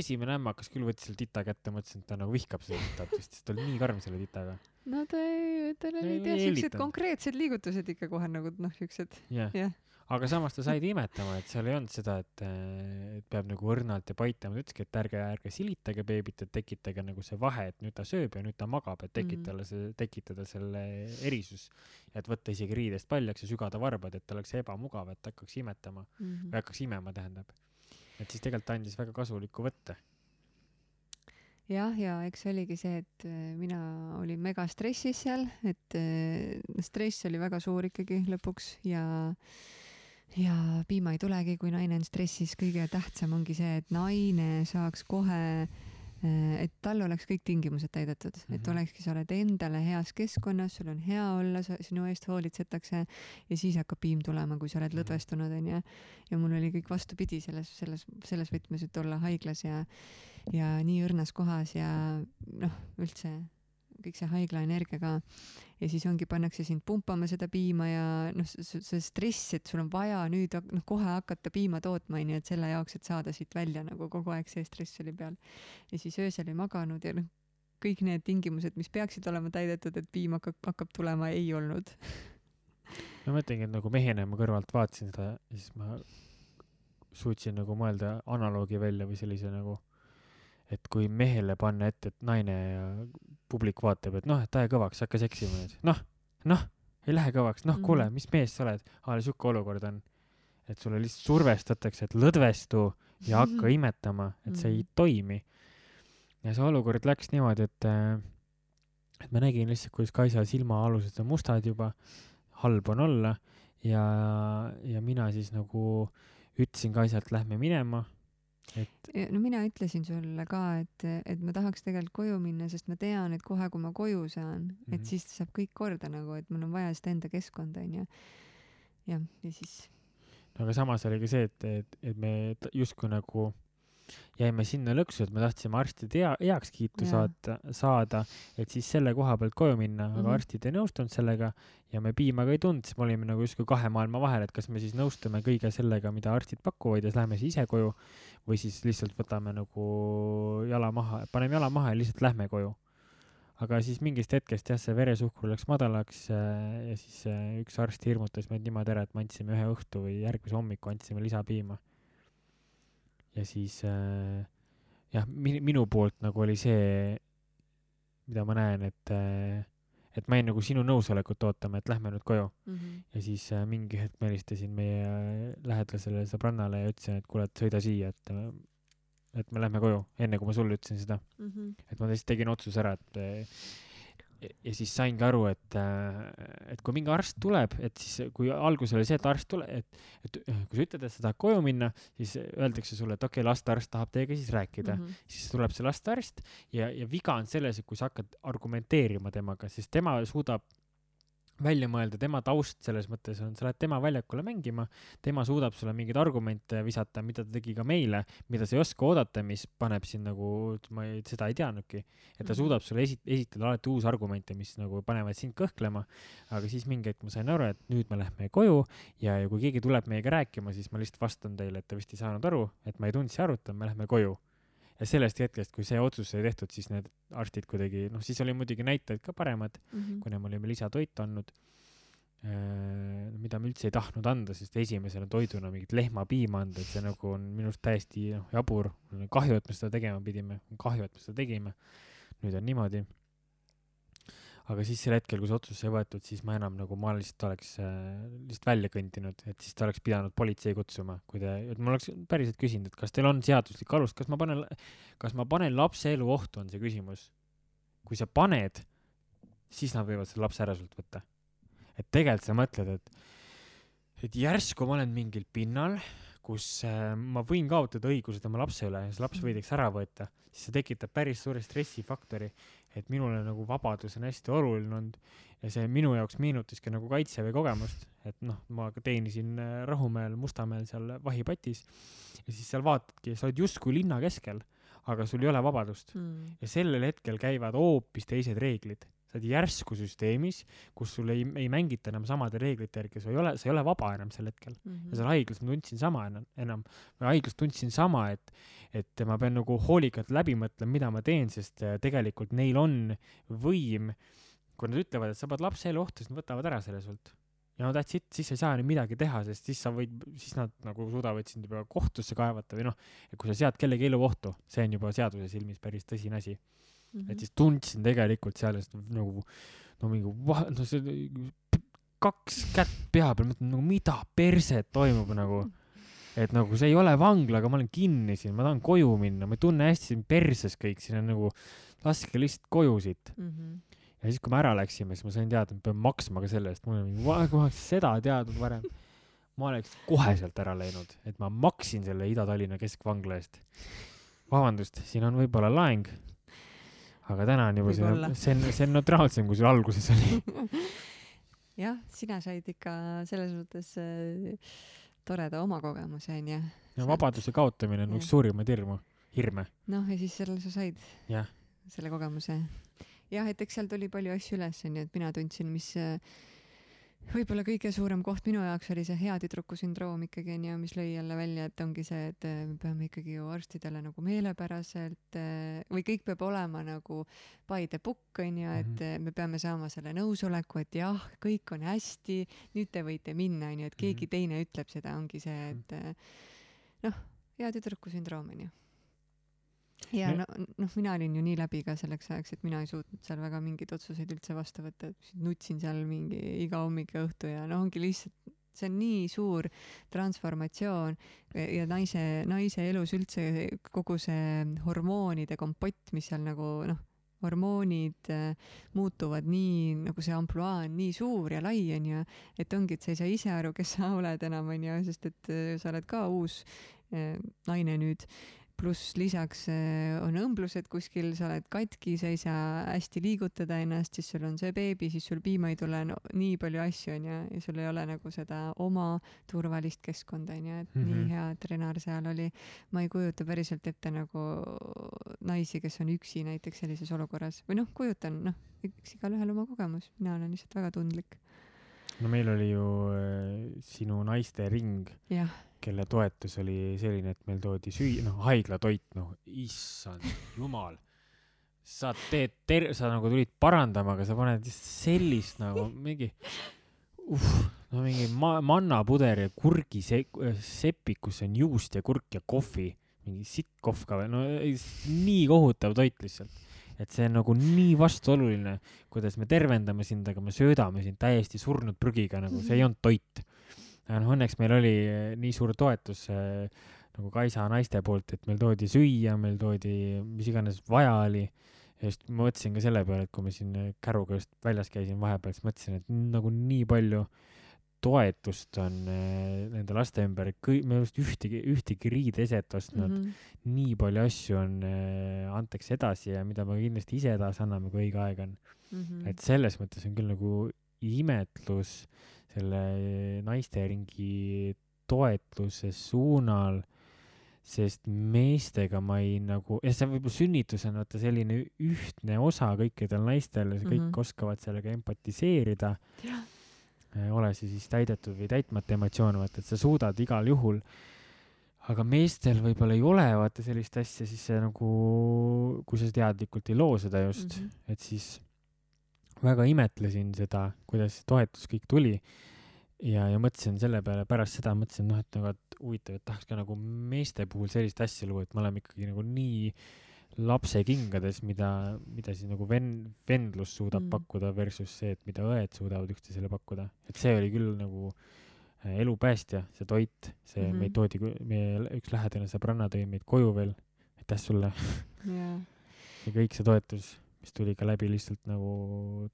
S1: esimene ämmakas küll võttis selle tita kätte, mõtlesin, et ta nagu vihkab seda titat vist, sest ta oli nii karm selle titaga.
S2: no ta ei, tal olid jah siuksed konkreetsed liigutused ikka kohe nagu noh, siuksed
S1: jah
S2: jah.
S1: Aga samas ta saigi imetama, et seal ei olnud seda, et, äh, et peab nagu õrnalt ja paitama, ta ütleski, et ärge, ärge silitage beebit, et tekitage nagu see vahe, et nüüd ta sööb ja nüüd ta magab, et tekitada
S2: Mhm.
S1: see, tekitada selle erisus. et võtta isegi riidest paljaks ja sügada varbad, et oleks ebamugav, et hakkaks imetama
S2: Mhm.
S1: või hakkaks imema, tähendab. et siis tegelikult ta andis väga kasulikku võtte.
S2: jah, ja eks oligi see, et äh, mina olin megastressis seal, et äh, stress oli väga suur ikkagi lõpuks ja ja piima ei tulegi, kui naine on stressis, kõige tähtsam ongi see, et naine saaks kohe äh, et tal oleks kõik tingimused täidetud mm, -hmm. et
S1: Mhm.
S2: olekski, sa oled endale heas keskkonnas, sul on hea olla, sinu eest hoolitsetakse ja siis hakkab piim tulema, kui sa oled
S1: Mhm.
S2: lõdvestunud, onju. ja mul oli kõik vastupidi selles, selles, selles võtmes, et olla haiglas ja ja nii õrnas kohas ja noh, üldse kõik see haigla energia ka. ja siis ongi, pannakse sind pumpama seda piima ja noh, see stress, et sul on vaja nüüd noh, kohe hakata piima tootma, onju, et selle jaoks, et saada siit välja nagu kogu aeg see stress oli peal. ja siis öösel ei maganud ja noh, kõik need tingimused, mis peaksid olema täidetud, et piim hakkab, hakkab tulema, ei olnud.
S1: ma mõtlengi, et nagu mehena ma kõrvalt vaatasin seda ja siis ma suutsin nagu mõelda analoogi välja või sellise nagu, et kui mehele panna ette, et naine ja publik vaatab, et noh, et aja kõvaks, hakka seksima nüüd, noh, noh, ei lähe kõvaks, noh, kuule,
S2: Mhm.
S1: mis mees sa oled, aa, sihuke olukord on. et sulle lihtsalt survestatakse, et lõdvestu ja hakka imetama, et see ei
S2: Mhm.
S1: toimi. ja see olukord läks niimoodi, et, äh, et ma nägin lihtsalt, kuidas Kaisa silmaalused on mustad juba, halb on olla ja, ja mina siis nagu ütlesin Kaisale, et lähme minema, et
S2: no mina ütlesin sulle ka, et, et ma tahaks tegelikult koju minna, sest ma tean, et kohe, kui ma koju saan mm, -hmm.
S1: Mhm.
S2: et siis saab kõik korda nagu, et mul on vaja seda enda keskkonda, onju. jah, ja siis
S1: aga samas oli ka see, et, et, et me justkui nagu jäime sinna lõksu, et me tahtsime arstide hea, heakskiitu saata, saada, et siis selle koha pealt koju minna, aga
S2: Mhm.
S1: arstid ei nõustunud sellega ja me piima ka ei tundnud, siis me olime nagu justkui kahe maailma vahel, et kas me siis nõustume kõige sellega, mida arstid pakuvad ja siis lähme siis ise koju või siis lihtsalt võtame nagu jala maha, paneme jala maha ja lihtsalt lähme koju. aga siis mingist hetkest jah, see veresuhkur läks madalaks äh, ja siis äh, üks arst hirmutas meid niimoodi ära, et me andsime ühe õhtu või järgmise hommiku andsime lisapiima. Ja siis äh, jah, minu poolt nagu oli see, mida ma näen, et äh, et ma jäin nagu sinu nõusolekut ootama, et lähme nüüd koju
S2: mm. -hmm.
S1: ja siis äh, mingi hetk ma helistasin meie äh, lähedasele sõbrannale ja ütlesin, et kuule, et sõida siia, et äh, et me lähme koju, enne kui ma sulle ütlesin seda
S2: Mm -hmm.
S1: et ma lihtsalt tegin otsuse ära, et äh, ja- siis saingi aru, et, äh, et kui mingi arst tuleb, et siis kui alguses oli see, et arst tule-, et, et äh, kui sa ütled, et sa tahad koju minna, siis öeldakse sulle, et okei okay,, lastearst tahab teiega siis rääkida mm. -hmm. siis tuleb see lastearst ja, ja viga on selles, et kui sa hakkad argumenteerima temaga, siis tema suudab välja mõelda, tema taust selles mõttes on, sa lähed tema väljakule mängima, tema suudab sulle mingeid argumente visata, mida ta tegi ka meile, mida sa ei oska oodata, mis paneb sind nagu, ma ei, seda ei teadnudki. et ta
S2: Mhm.
S1: suudab sulle esi-, esitada alati uusi argumente, mis nagu panevad sind kõhklema, aga siis mingi hetk ma sain aru, et nüüd me lähme koju ja, ja kui keegi tuleb meiega rääkima, siis ma lihtsalt vastan teile, et te vist ei saanud aru, et ma ei tulnud siia arutama, me lähme koju ja sellest hetkest, kui see otsus sai tehtud, siis need arstid kuidagi, noh, siis oli muidugi näitajad ka paremad,
S2: Mhm.
S1: kuna me olime lisatoitu andnud, mida me üldse ei tahtnud anda, sest esimesena toiduna mingit lehmapiima anda, et see nagu on minu arust täiesti noh, jabur. kahju, et me seda tegema pidime, kahju, et me seda tegime. nüüd on niimoodi. Aga siis sel hetkel, kui see otsus sai võetud, siis ma enam nagu, ma lihtsalt oleks äh, lihtsalt välja kõndinud, et siis ta oleks pidanud politsei kutsuma, kui te, et ma oleks päriselt küsinud, et kas teil on seaduslik alus, kas ma panen, kas ma panen lapse elu ohtu, on see küsimus. kui sa paned, siis nad võivad selle lapse ära sult võtta. et tegelikult sa mõtled, et, et järsku ma olen mingil pinnal, kus äh, ma võin kaotada õigused oma lapse üle ja see laps võidakse ära võtta, siis see tekitab päris suure stressifaktori, et minule nagu vabadus on hästi oluline olnud ja see minu jaoks meenutaski nagu kaitseväe kogemust, et noh, ma teenisin äh, Rahumäel, Mustamäel seal vahipatis ja siis seal vaatadki, sa oled justkui linna keskel, aga sul ei ole vabadust
S2: Mm.
S1: ja sellel hetkel käivad hoopis teised reeglid. Sa oled järsku süsteemis, kus sul ei, ei mängita enam samade reeglite järgi, sa ei ole, sa ei ole vaba enam sel hetkel.
S2: Mhm.
S1: ja seal haiglas ma tundsin sama enam, enam, või haiglas tundsin sama, et, et ma pean nagu hoolikalt läbi mõtlema, mida ma teen, sest äh, tegelikult neil on võim, kui nad ütlevad, et sa paned lapse elu ohtu, siis nad võtavad ära selle sult. ja no that's it, siis sa ei saa enam midagi teha, sest siis sa võid, siis nad nagu suudavad sind juba kohtusse kaevata või noh, et kui sa sead kellegi elu ohtu, see on juba seaduse silmis päris tõsine asi
S2: Mhm.
S1: et siis tundsin tegelikult seal nagu no mingi va- no see kaks kätt pea peal mõtlen nagu mida perset toimub nagu? Et nagu see ei ole vangla aga ma olen kinni siin ma tahan koju minna ma ei tunne hästi siin perses kõik siin on nagu laske lihtsalt koju siit.
S2: Mhm.
S1: ja siis kui me ära läksime siis ma sain teada et ma pean maksma ka selle eest. Mul oli mingi "Va- kui ma oleks seda teadnud varem ma oleks kohe sealt ära läinud et ma maksin selle Ida-Tallinna keskvangla eest. Vabandust siin on võib-olla laeng aga täna on juba see see on see on neutraalsem kui sul alguses oli [LAUGHS]
S2: jah, sina said ikka selles mõttes äh, toreda oma kogemuse onju.
S1: ja vabaduse kaotamine on üks
S2: Jah.
S1: suurimaid hirmu hirme
S2: noh, ja siis selle sa said. Selle kogemuse. jah, et eks seal tuli palju asju üles onju, et mina tundsin, mis äh, võib-olla kõige suurem koht minu jaoks oli see hea tüdruku sündroom ikkagi onju, mis lõi jälle välja, et ongi see, et äh, me peame ikkagi ju arstidele nagu meelepäraselt äh, või kõik peab olema nagu by the book onju, et
S1: Mhm.
S2: äh, me peame saama selle nõusoleku, et jah, kõik on hästi, nüüd te võite minna onju, et keegi
S1: Mhm.
S2: teine ütleb seda, ongi see, et äh, noh, hea tüdruku sündroom onju ja no, noh, mina olin ju nii läbi ka selleks ajaks, et mina ei suutnud seal väga mingeid otsuseid üldse vastu võtta, et nutsin seal mingi iga hommik ja õhtu ja noh, ongi lihtsalt, see on nii suur transformatsioon ja ja naise, naise elus üldse kogu see hormoonide kompott, mis seal nagu noh, hormoonid äh, muutuvad nii, nagu see ampluaa on nii suur ja lai onju, et ongi, et sa ei saa ise aru, kes sa oled enam onju, sest et äh, sa oled ka uus äh, naine nüüd pluss lisaks äh, on õmblused kuskil, sa oled katki, sa ei saa hästi liigutada ennast, siis sul on see beebi, siis sul piima ei tule, no nii palju asju onju ja sul ei ole nagu seda oma turvalist keskkonda onju, et mm -hmm.
S1: Mhm.
S2: nii hea, et Renar seal oli. ma ei kujuta päriselt ette nagu naisi, kes on üksi näiteks sellises olukorras või noh, kujutan, noh, eks igalühel oma kogemus, mina olen lihtsalt väga tundlik.
S1: No meil oli ju äh, sinu naiste ring
S2: jah,
S1: kelle toetus oli selline et meil toodi süüa noh haiglatoit noh issand jumal. Sa teed ter- sa nagu tulid parandama aga sa paned sellist nagu mingi uh, no mingi ma- mannapuder ja kurgi se- sepik kus on juust ja kurk ja kohvi. Mingi sitt kohv ka veel no nii kohutav toit lihtsalt et see on nagu nii vastuoluline kuidas me tervendame sind aga me söödame sind täiesti surnud prügiga nagu see ei olnud toit. Aga noh õnneks meil oli eh, nii suur toetus eh, nagu Kaisa naiste poolt et meil toodi süüa meil toodi mis iganes vaja oli. Ja just mõtlesin ka selle peale et kui ma siin eh, Käruga just väljas käisin vahepeal siis mõtlesin et nagu nii palju toetust on eh, nende laste ümber me just ühtegi ühtegi riideeset ostnud mm. -hmm. nii palju asju on eh, antakse edasi ja mida me kindlasti ise edasi anname kui õige aeg on
S2: Mhm.
S1: et selles mõttes on küll nagu imetlus selle naisteringi toetluse suunal, sest meestega ma ei nagu, ja see võib-olla sünnitus on vaata selline ühtne osa kõikidel naistel, kõik mm -hmm. oskavad sellega empatiseerida. Ole see siis täidetud või täitmata emotsioon, vaata, et sa suudad igal juhul aga meestel võib-olla ei ole vaata sellist asja, siis see nagu, kui sa teadlikult ei loo seda just mm, -hmm. et siis väga imetlesin seda, kuidas see toetus kõik tuli ja, ja mõtlesin selle peale pärast seda, mõtlesin, noh, et nagu, et huvitav, et tahaks ka nagu meeste puhul sellist asja luua, et me oleme ikkagi nagu nii lapse kingades, mida, mida siis nagu ven-, vendlus suudab mm. pakkuda versus see, et mida õed suudavad üksteisele pakkuda. et see oli küll nagu äh, elupäästja, see toit, see mm -hmm. meid toodi, meie üks lähedane sõbranna tõi meid koju veel, aitäh sulle
S2: yeah. [LAUGHS]
S1: ja kõik see toetus, mis tuli ka läbi lihtsalt nagu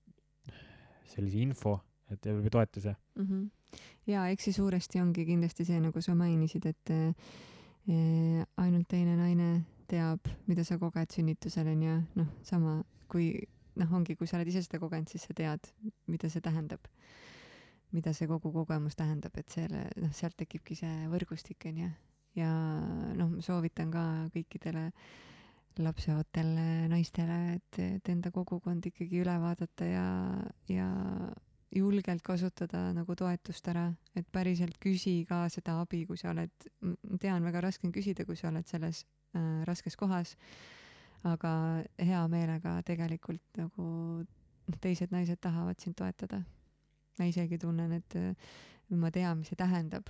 S1: sellise info, et või toetuse
S2: mm. -hmm ja eks see suuresti ongi kindlasti see, nagu sa mainisid, et eh, ainult teine naine teab, mida sa koged sünnitusel onju, noh, sama kui noh, ongi, kui sa oled ise seda kogenud, siis sa tead, mida see tähendab. mida see kogu kogemus tähendab, et selle, noh, sealt tekibki see võrgustik onju. ja noh, ma soovitan ka kõikidele lapseootele naistele, et, et enda kogukond ikkagi üle vaadata ja, ja julgelt kasutada nagu toetust ära, et päriselt küsi ka seda abi, kui sa oled, tean, väga raske on küsida, kui sa oled selles äh, raskes kohas, aga hea meelega tegelikult nagu teised naised tahavad sind toetada. ma isegi tunnen, et äh, ma tean, mis see tähendab.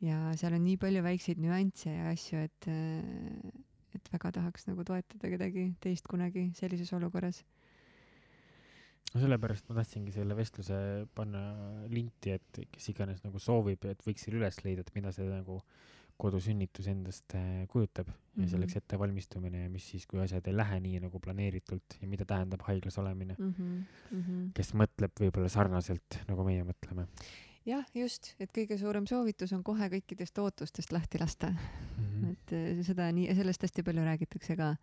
S2: ja seal on nii palju väikseid nüansse ja asju, et, äh, et väga tahaks nagu toetada kedagi teist kunagi sellises olukorras
S1: no sellepärast ma tahtsingi selle vestluse panna linti, et kes iganes nagu soovib, et võiks selle üles leida, et mida see nagu kodusünnitus endast äh, kujutab mm -hmm. ja selleks ettevalmistumine ja mis siis, kui asjad ei lähe nii nagu planeeritult ja mida tähendab haiglas olemine mm. -hmm. kes mõtleb võib-olla sarnaselt, nagu meie mõtleme
S2: jah, just, et kõige suurem soovitus on kohe kõikidest ootustest lahti lasta mm. -hmm. et eh, seda nii, sellest hästi palju räägitakse ka.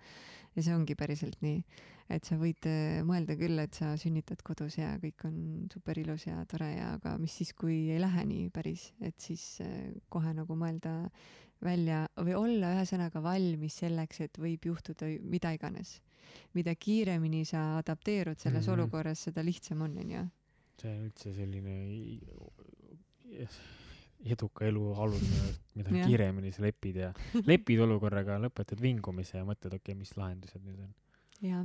S2: ja see ongi päriselt nii, et sa võid eh, mõelda küll, et sa sünnitad kodus ja kõik on super ilus ja tore ja, aga mis siis, kui ei lähe nii päris, et siis eh, kohe nagu mõelda välja või olla ühesõnaga valmis selleks, et võib juhtuda mida iganes. mida kiiremini sa adapteerud selles mm -hmm. olukorras, seda lihtsam on, onju
S1: see on üldse selline eduka elu alus mida [LAUGHS] kiiremini sa lepid ja [LAUGHS] lepid olukorraga, lõpetad vingumise ja mõtled, okei okay,, mis lahendused nüüd on.
S2: jah,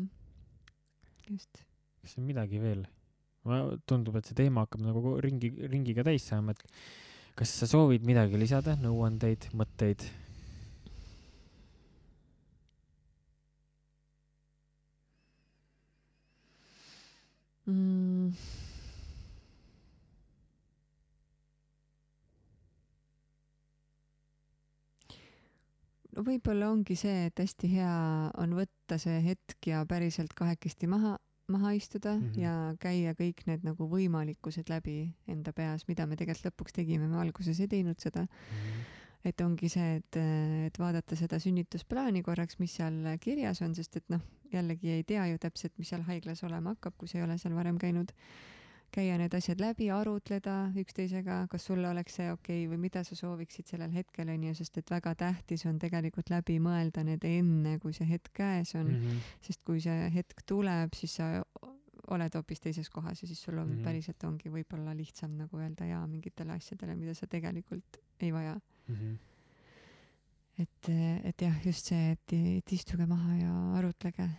S2: just.
S1: kas on midagi veel? tundub, et see teema hakkab nagu ringi, ringiga täis saama, et kas sa soovid midagi lisada, nõuandeid, mõtteid?
S2: mm no võib-olla ongi see, et hästi hea on võtta see hetk ja päriselt kahekesti maha, maha istuda mm -hmm. ja käia kõik need nagu võimalikkused läbi enda peas, mida me tegelikult lõpuks tegime, me alguses ei teinud seda mm. -hmm. et ongi see, et, et vaadata seda sünnitusplaani korraks, mis seal kirjas on, sest et noh, jällegi ei tea ju täpselt, mis seal haiglas olema hakkab, kui sa ei ole seal varem käinud käia need asjad läbi, arutleda üksteisega, kas sulle oleks see okei okay või mida sa sooviksid sellel hetkel onju, sest et väga tähtis on tegelikult läbi mõelda need enne, kui see hetk käes on mm, -hmm. sest kui see hetk tuleb, siis sa oled hoopis teises kohas ja siis sul on mm -hmm. päriselt ongi võib-olla lihtsam nagu öelda jaa mingitele asjadele, mida sa tegelikult ei vaja mm. -hmm. et, et jah, just see, et, et istuge maha ja arutlege,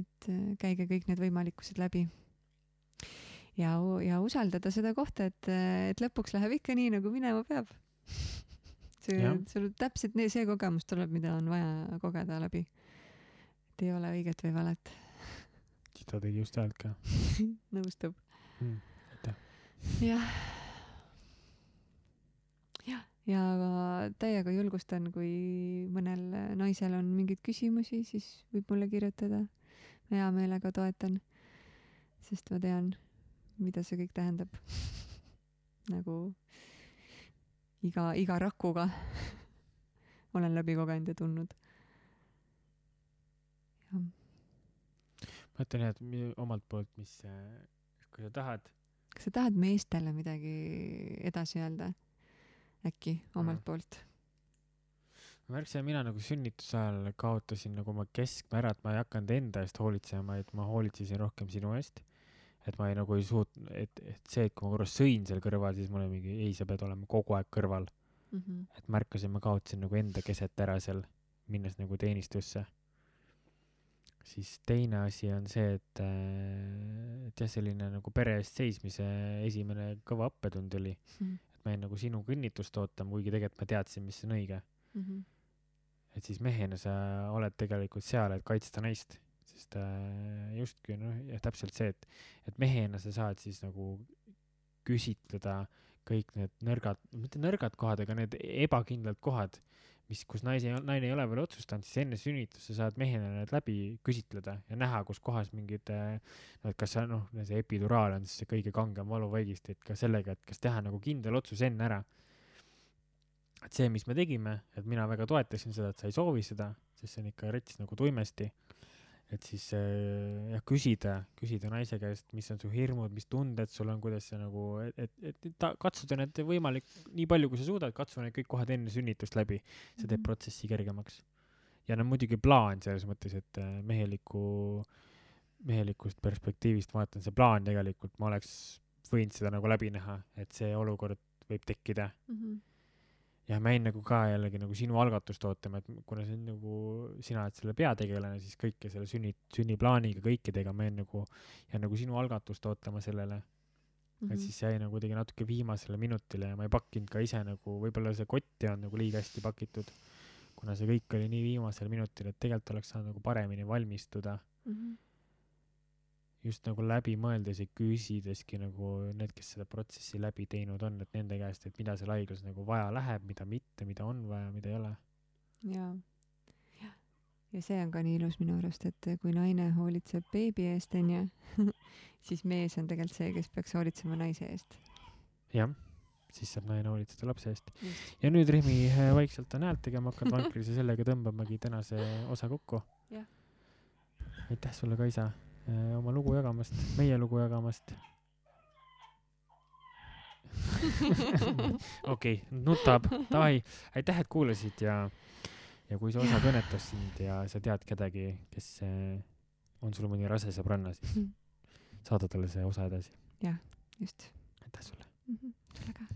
S2: et käige kõik need võimalikkused läbi ja, ja usaldada seda kohta, et, et lõpuks läheb ikka nii, nagu minema peab. [LAUGHS] see, sul täpselt nii, see kogemus tuleb, mida on vaja kogeda läbi. et ei ole õiget või valet.
S1: ta tegi just häält ka [LAUGHS]
S2: nõustub
S1: mm,. aitäh.
S2: jah. jah, ja täiega julgustan, kui mõnel naisel on mingeid küsimusi, siis võib mulle kirjutada. ma hea meelega toetan, sest ma tean mida see kõik tähendab. nagu iga, iga rakuga [LAUGHS] olen läbi kogenud ja tundnud.
S1: ma ütlen jah, et omalt poolt, mis, kui sa tahad
S2: kas sa tahad meestele midagi edasi öelda äkki omalt
S1: Mm.
S2: poolt
S1: ma märkasin, mina nagu sünnituse ajal kaotasin nagu oma keskme ära, et ma ei hakanud enda eest hoolitsema, vaid ma hoolitsesin rohkem sinu eest. Et ma ei nagu ei suut-, et, et see, et kui ma korra sõin seal kõrval, siis mul oli mingi, ei, sa pead olema kogu aeg kõrval.
S2: mm. -hmm.
S1: et märkasin, ma kaotasin nagu enda keset ära seal, minnes nagu teenistusse. siis teine asi on see, et, et jah, selline nagu pere eest seismise esimene kõva õppetund oli, et ma jäin nagu sinu kõnnitust ootama, kuigi tegelikult ma teadsin, mis on õige.
S2: Mm -hmm.
S1: et siis mehena sa oled tegelikult seal, et kaitsta naist, sest äh, justki noh, täpselt see, et, et mehena sa saad siis nagu küsitleda kõik need nõrgad, mitte nõrgad kohad, aga need ebakindlad kohad, mis, kus naise, naine ei ole veel otsustanud, siis enne sünnitust sa saad mehena need läbi küsitleda ja näha, kus kohas mingid äh, no et kas sa noh, see epiduraal on siis see kõige kangem valuvaigisti, et ka sellega, et kas teha nagu kindel otsus enne ära. et see, mis me tegime, et mina väga toetasin seda, et sa ei soovi seda, sest see on ikka rets nagu tuimesti. Et siis äh, jah, küsida, küsida naise käest, mis on su hirmud, mis tunded sul on, kuidas sa nagu, et, et, ta, katsuda need võimalik nii palju, kui sa suudad, katsu need kõik kohad enne sünnitust läbi, see teeb
S2: Mhm.
S1: protsessi kergemaks. ja no muidugi plaan selles mõttes, et äh, meheliku, mehelikust perspektiivist vaatan, see plaan tegelikult, ma oleks võinud seda nagu läbi näha, et see olukord võib tekkida
S2: mm. -hmm.
S1: Ja ma jäin nagu ka jällegi nagu sinu algatust ootama, et kuna see on nagu, sina oled selle peategelane, siis kõike selle sünni, sünniplaaniga kõikidega ma jäin nagu, jään nagu sinu algatust ootama sellele mm,
S2: Mhm.
S1: -hmm. et siis jäi nagu kuidagi natuke viimasele minutile ja ma ei pakkinud ka ise nagu, võib-olla see kott ei olnud nagu liiga hästi pakitud, kuna see kõik oli nii viimasel minutil, et tegelikult oleks saanud nagu paremini valmistuda,
S2: mm. -hmm.
S1: Just nagu läbi mõeldes ja küsideski nagu need, kes seda protsessi läbi teinud on, et nende käest, et mida seal haiglas nagu vaja läheb, mida mitte, mida on vaja, mida ei ole
S2: jaa. jah. ja see on ka nii ilus minu arust, et kui naine hoolitseb beebi eest, onju, [LAUGHS] siis mees on tegelikult see, kes peaks hoolitsema naise eest.
S1: jah, siis saab naine hoolitseda lapse eest. ja nüüd Remi äh, vaikselt on häält tegema hakanud vankris ja sellega tõmbamegi tänase osa kokku aitäh sulle, Kaisa, oma lugu jagamast, meie lugu jagamast. [LAUGHS] okei, nutab, davai, aitäh, et kuulasid ja, ja kui see osa kõnetas sind ja sa tead kedagi, kes äh, on sul mõni rase sõbranna, siis saada talle see osa edasi.
S2: just.
S1: aitäh sulle.
S2: sulle ka.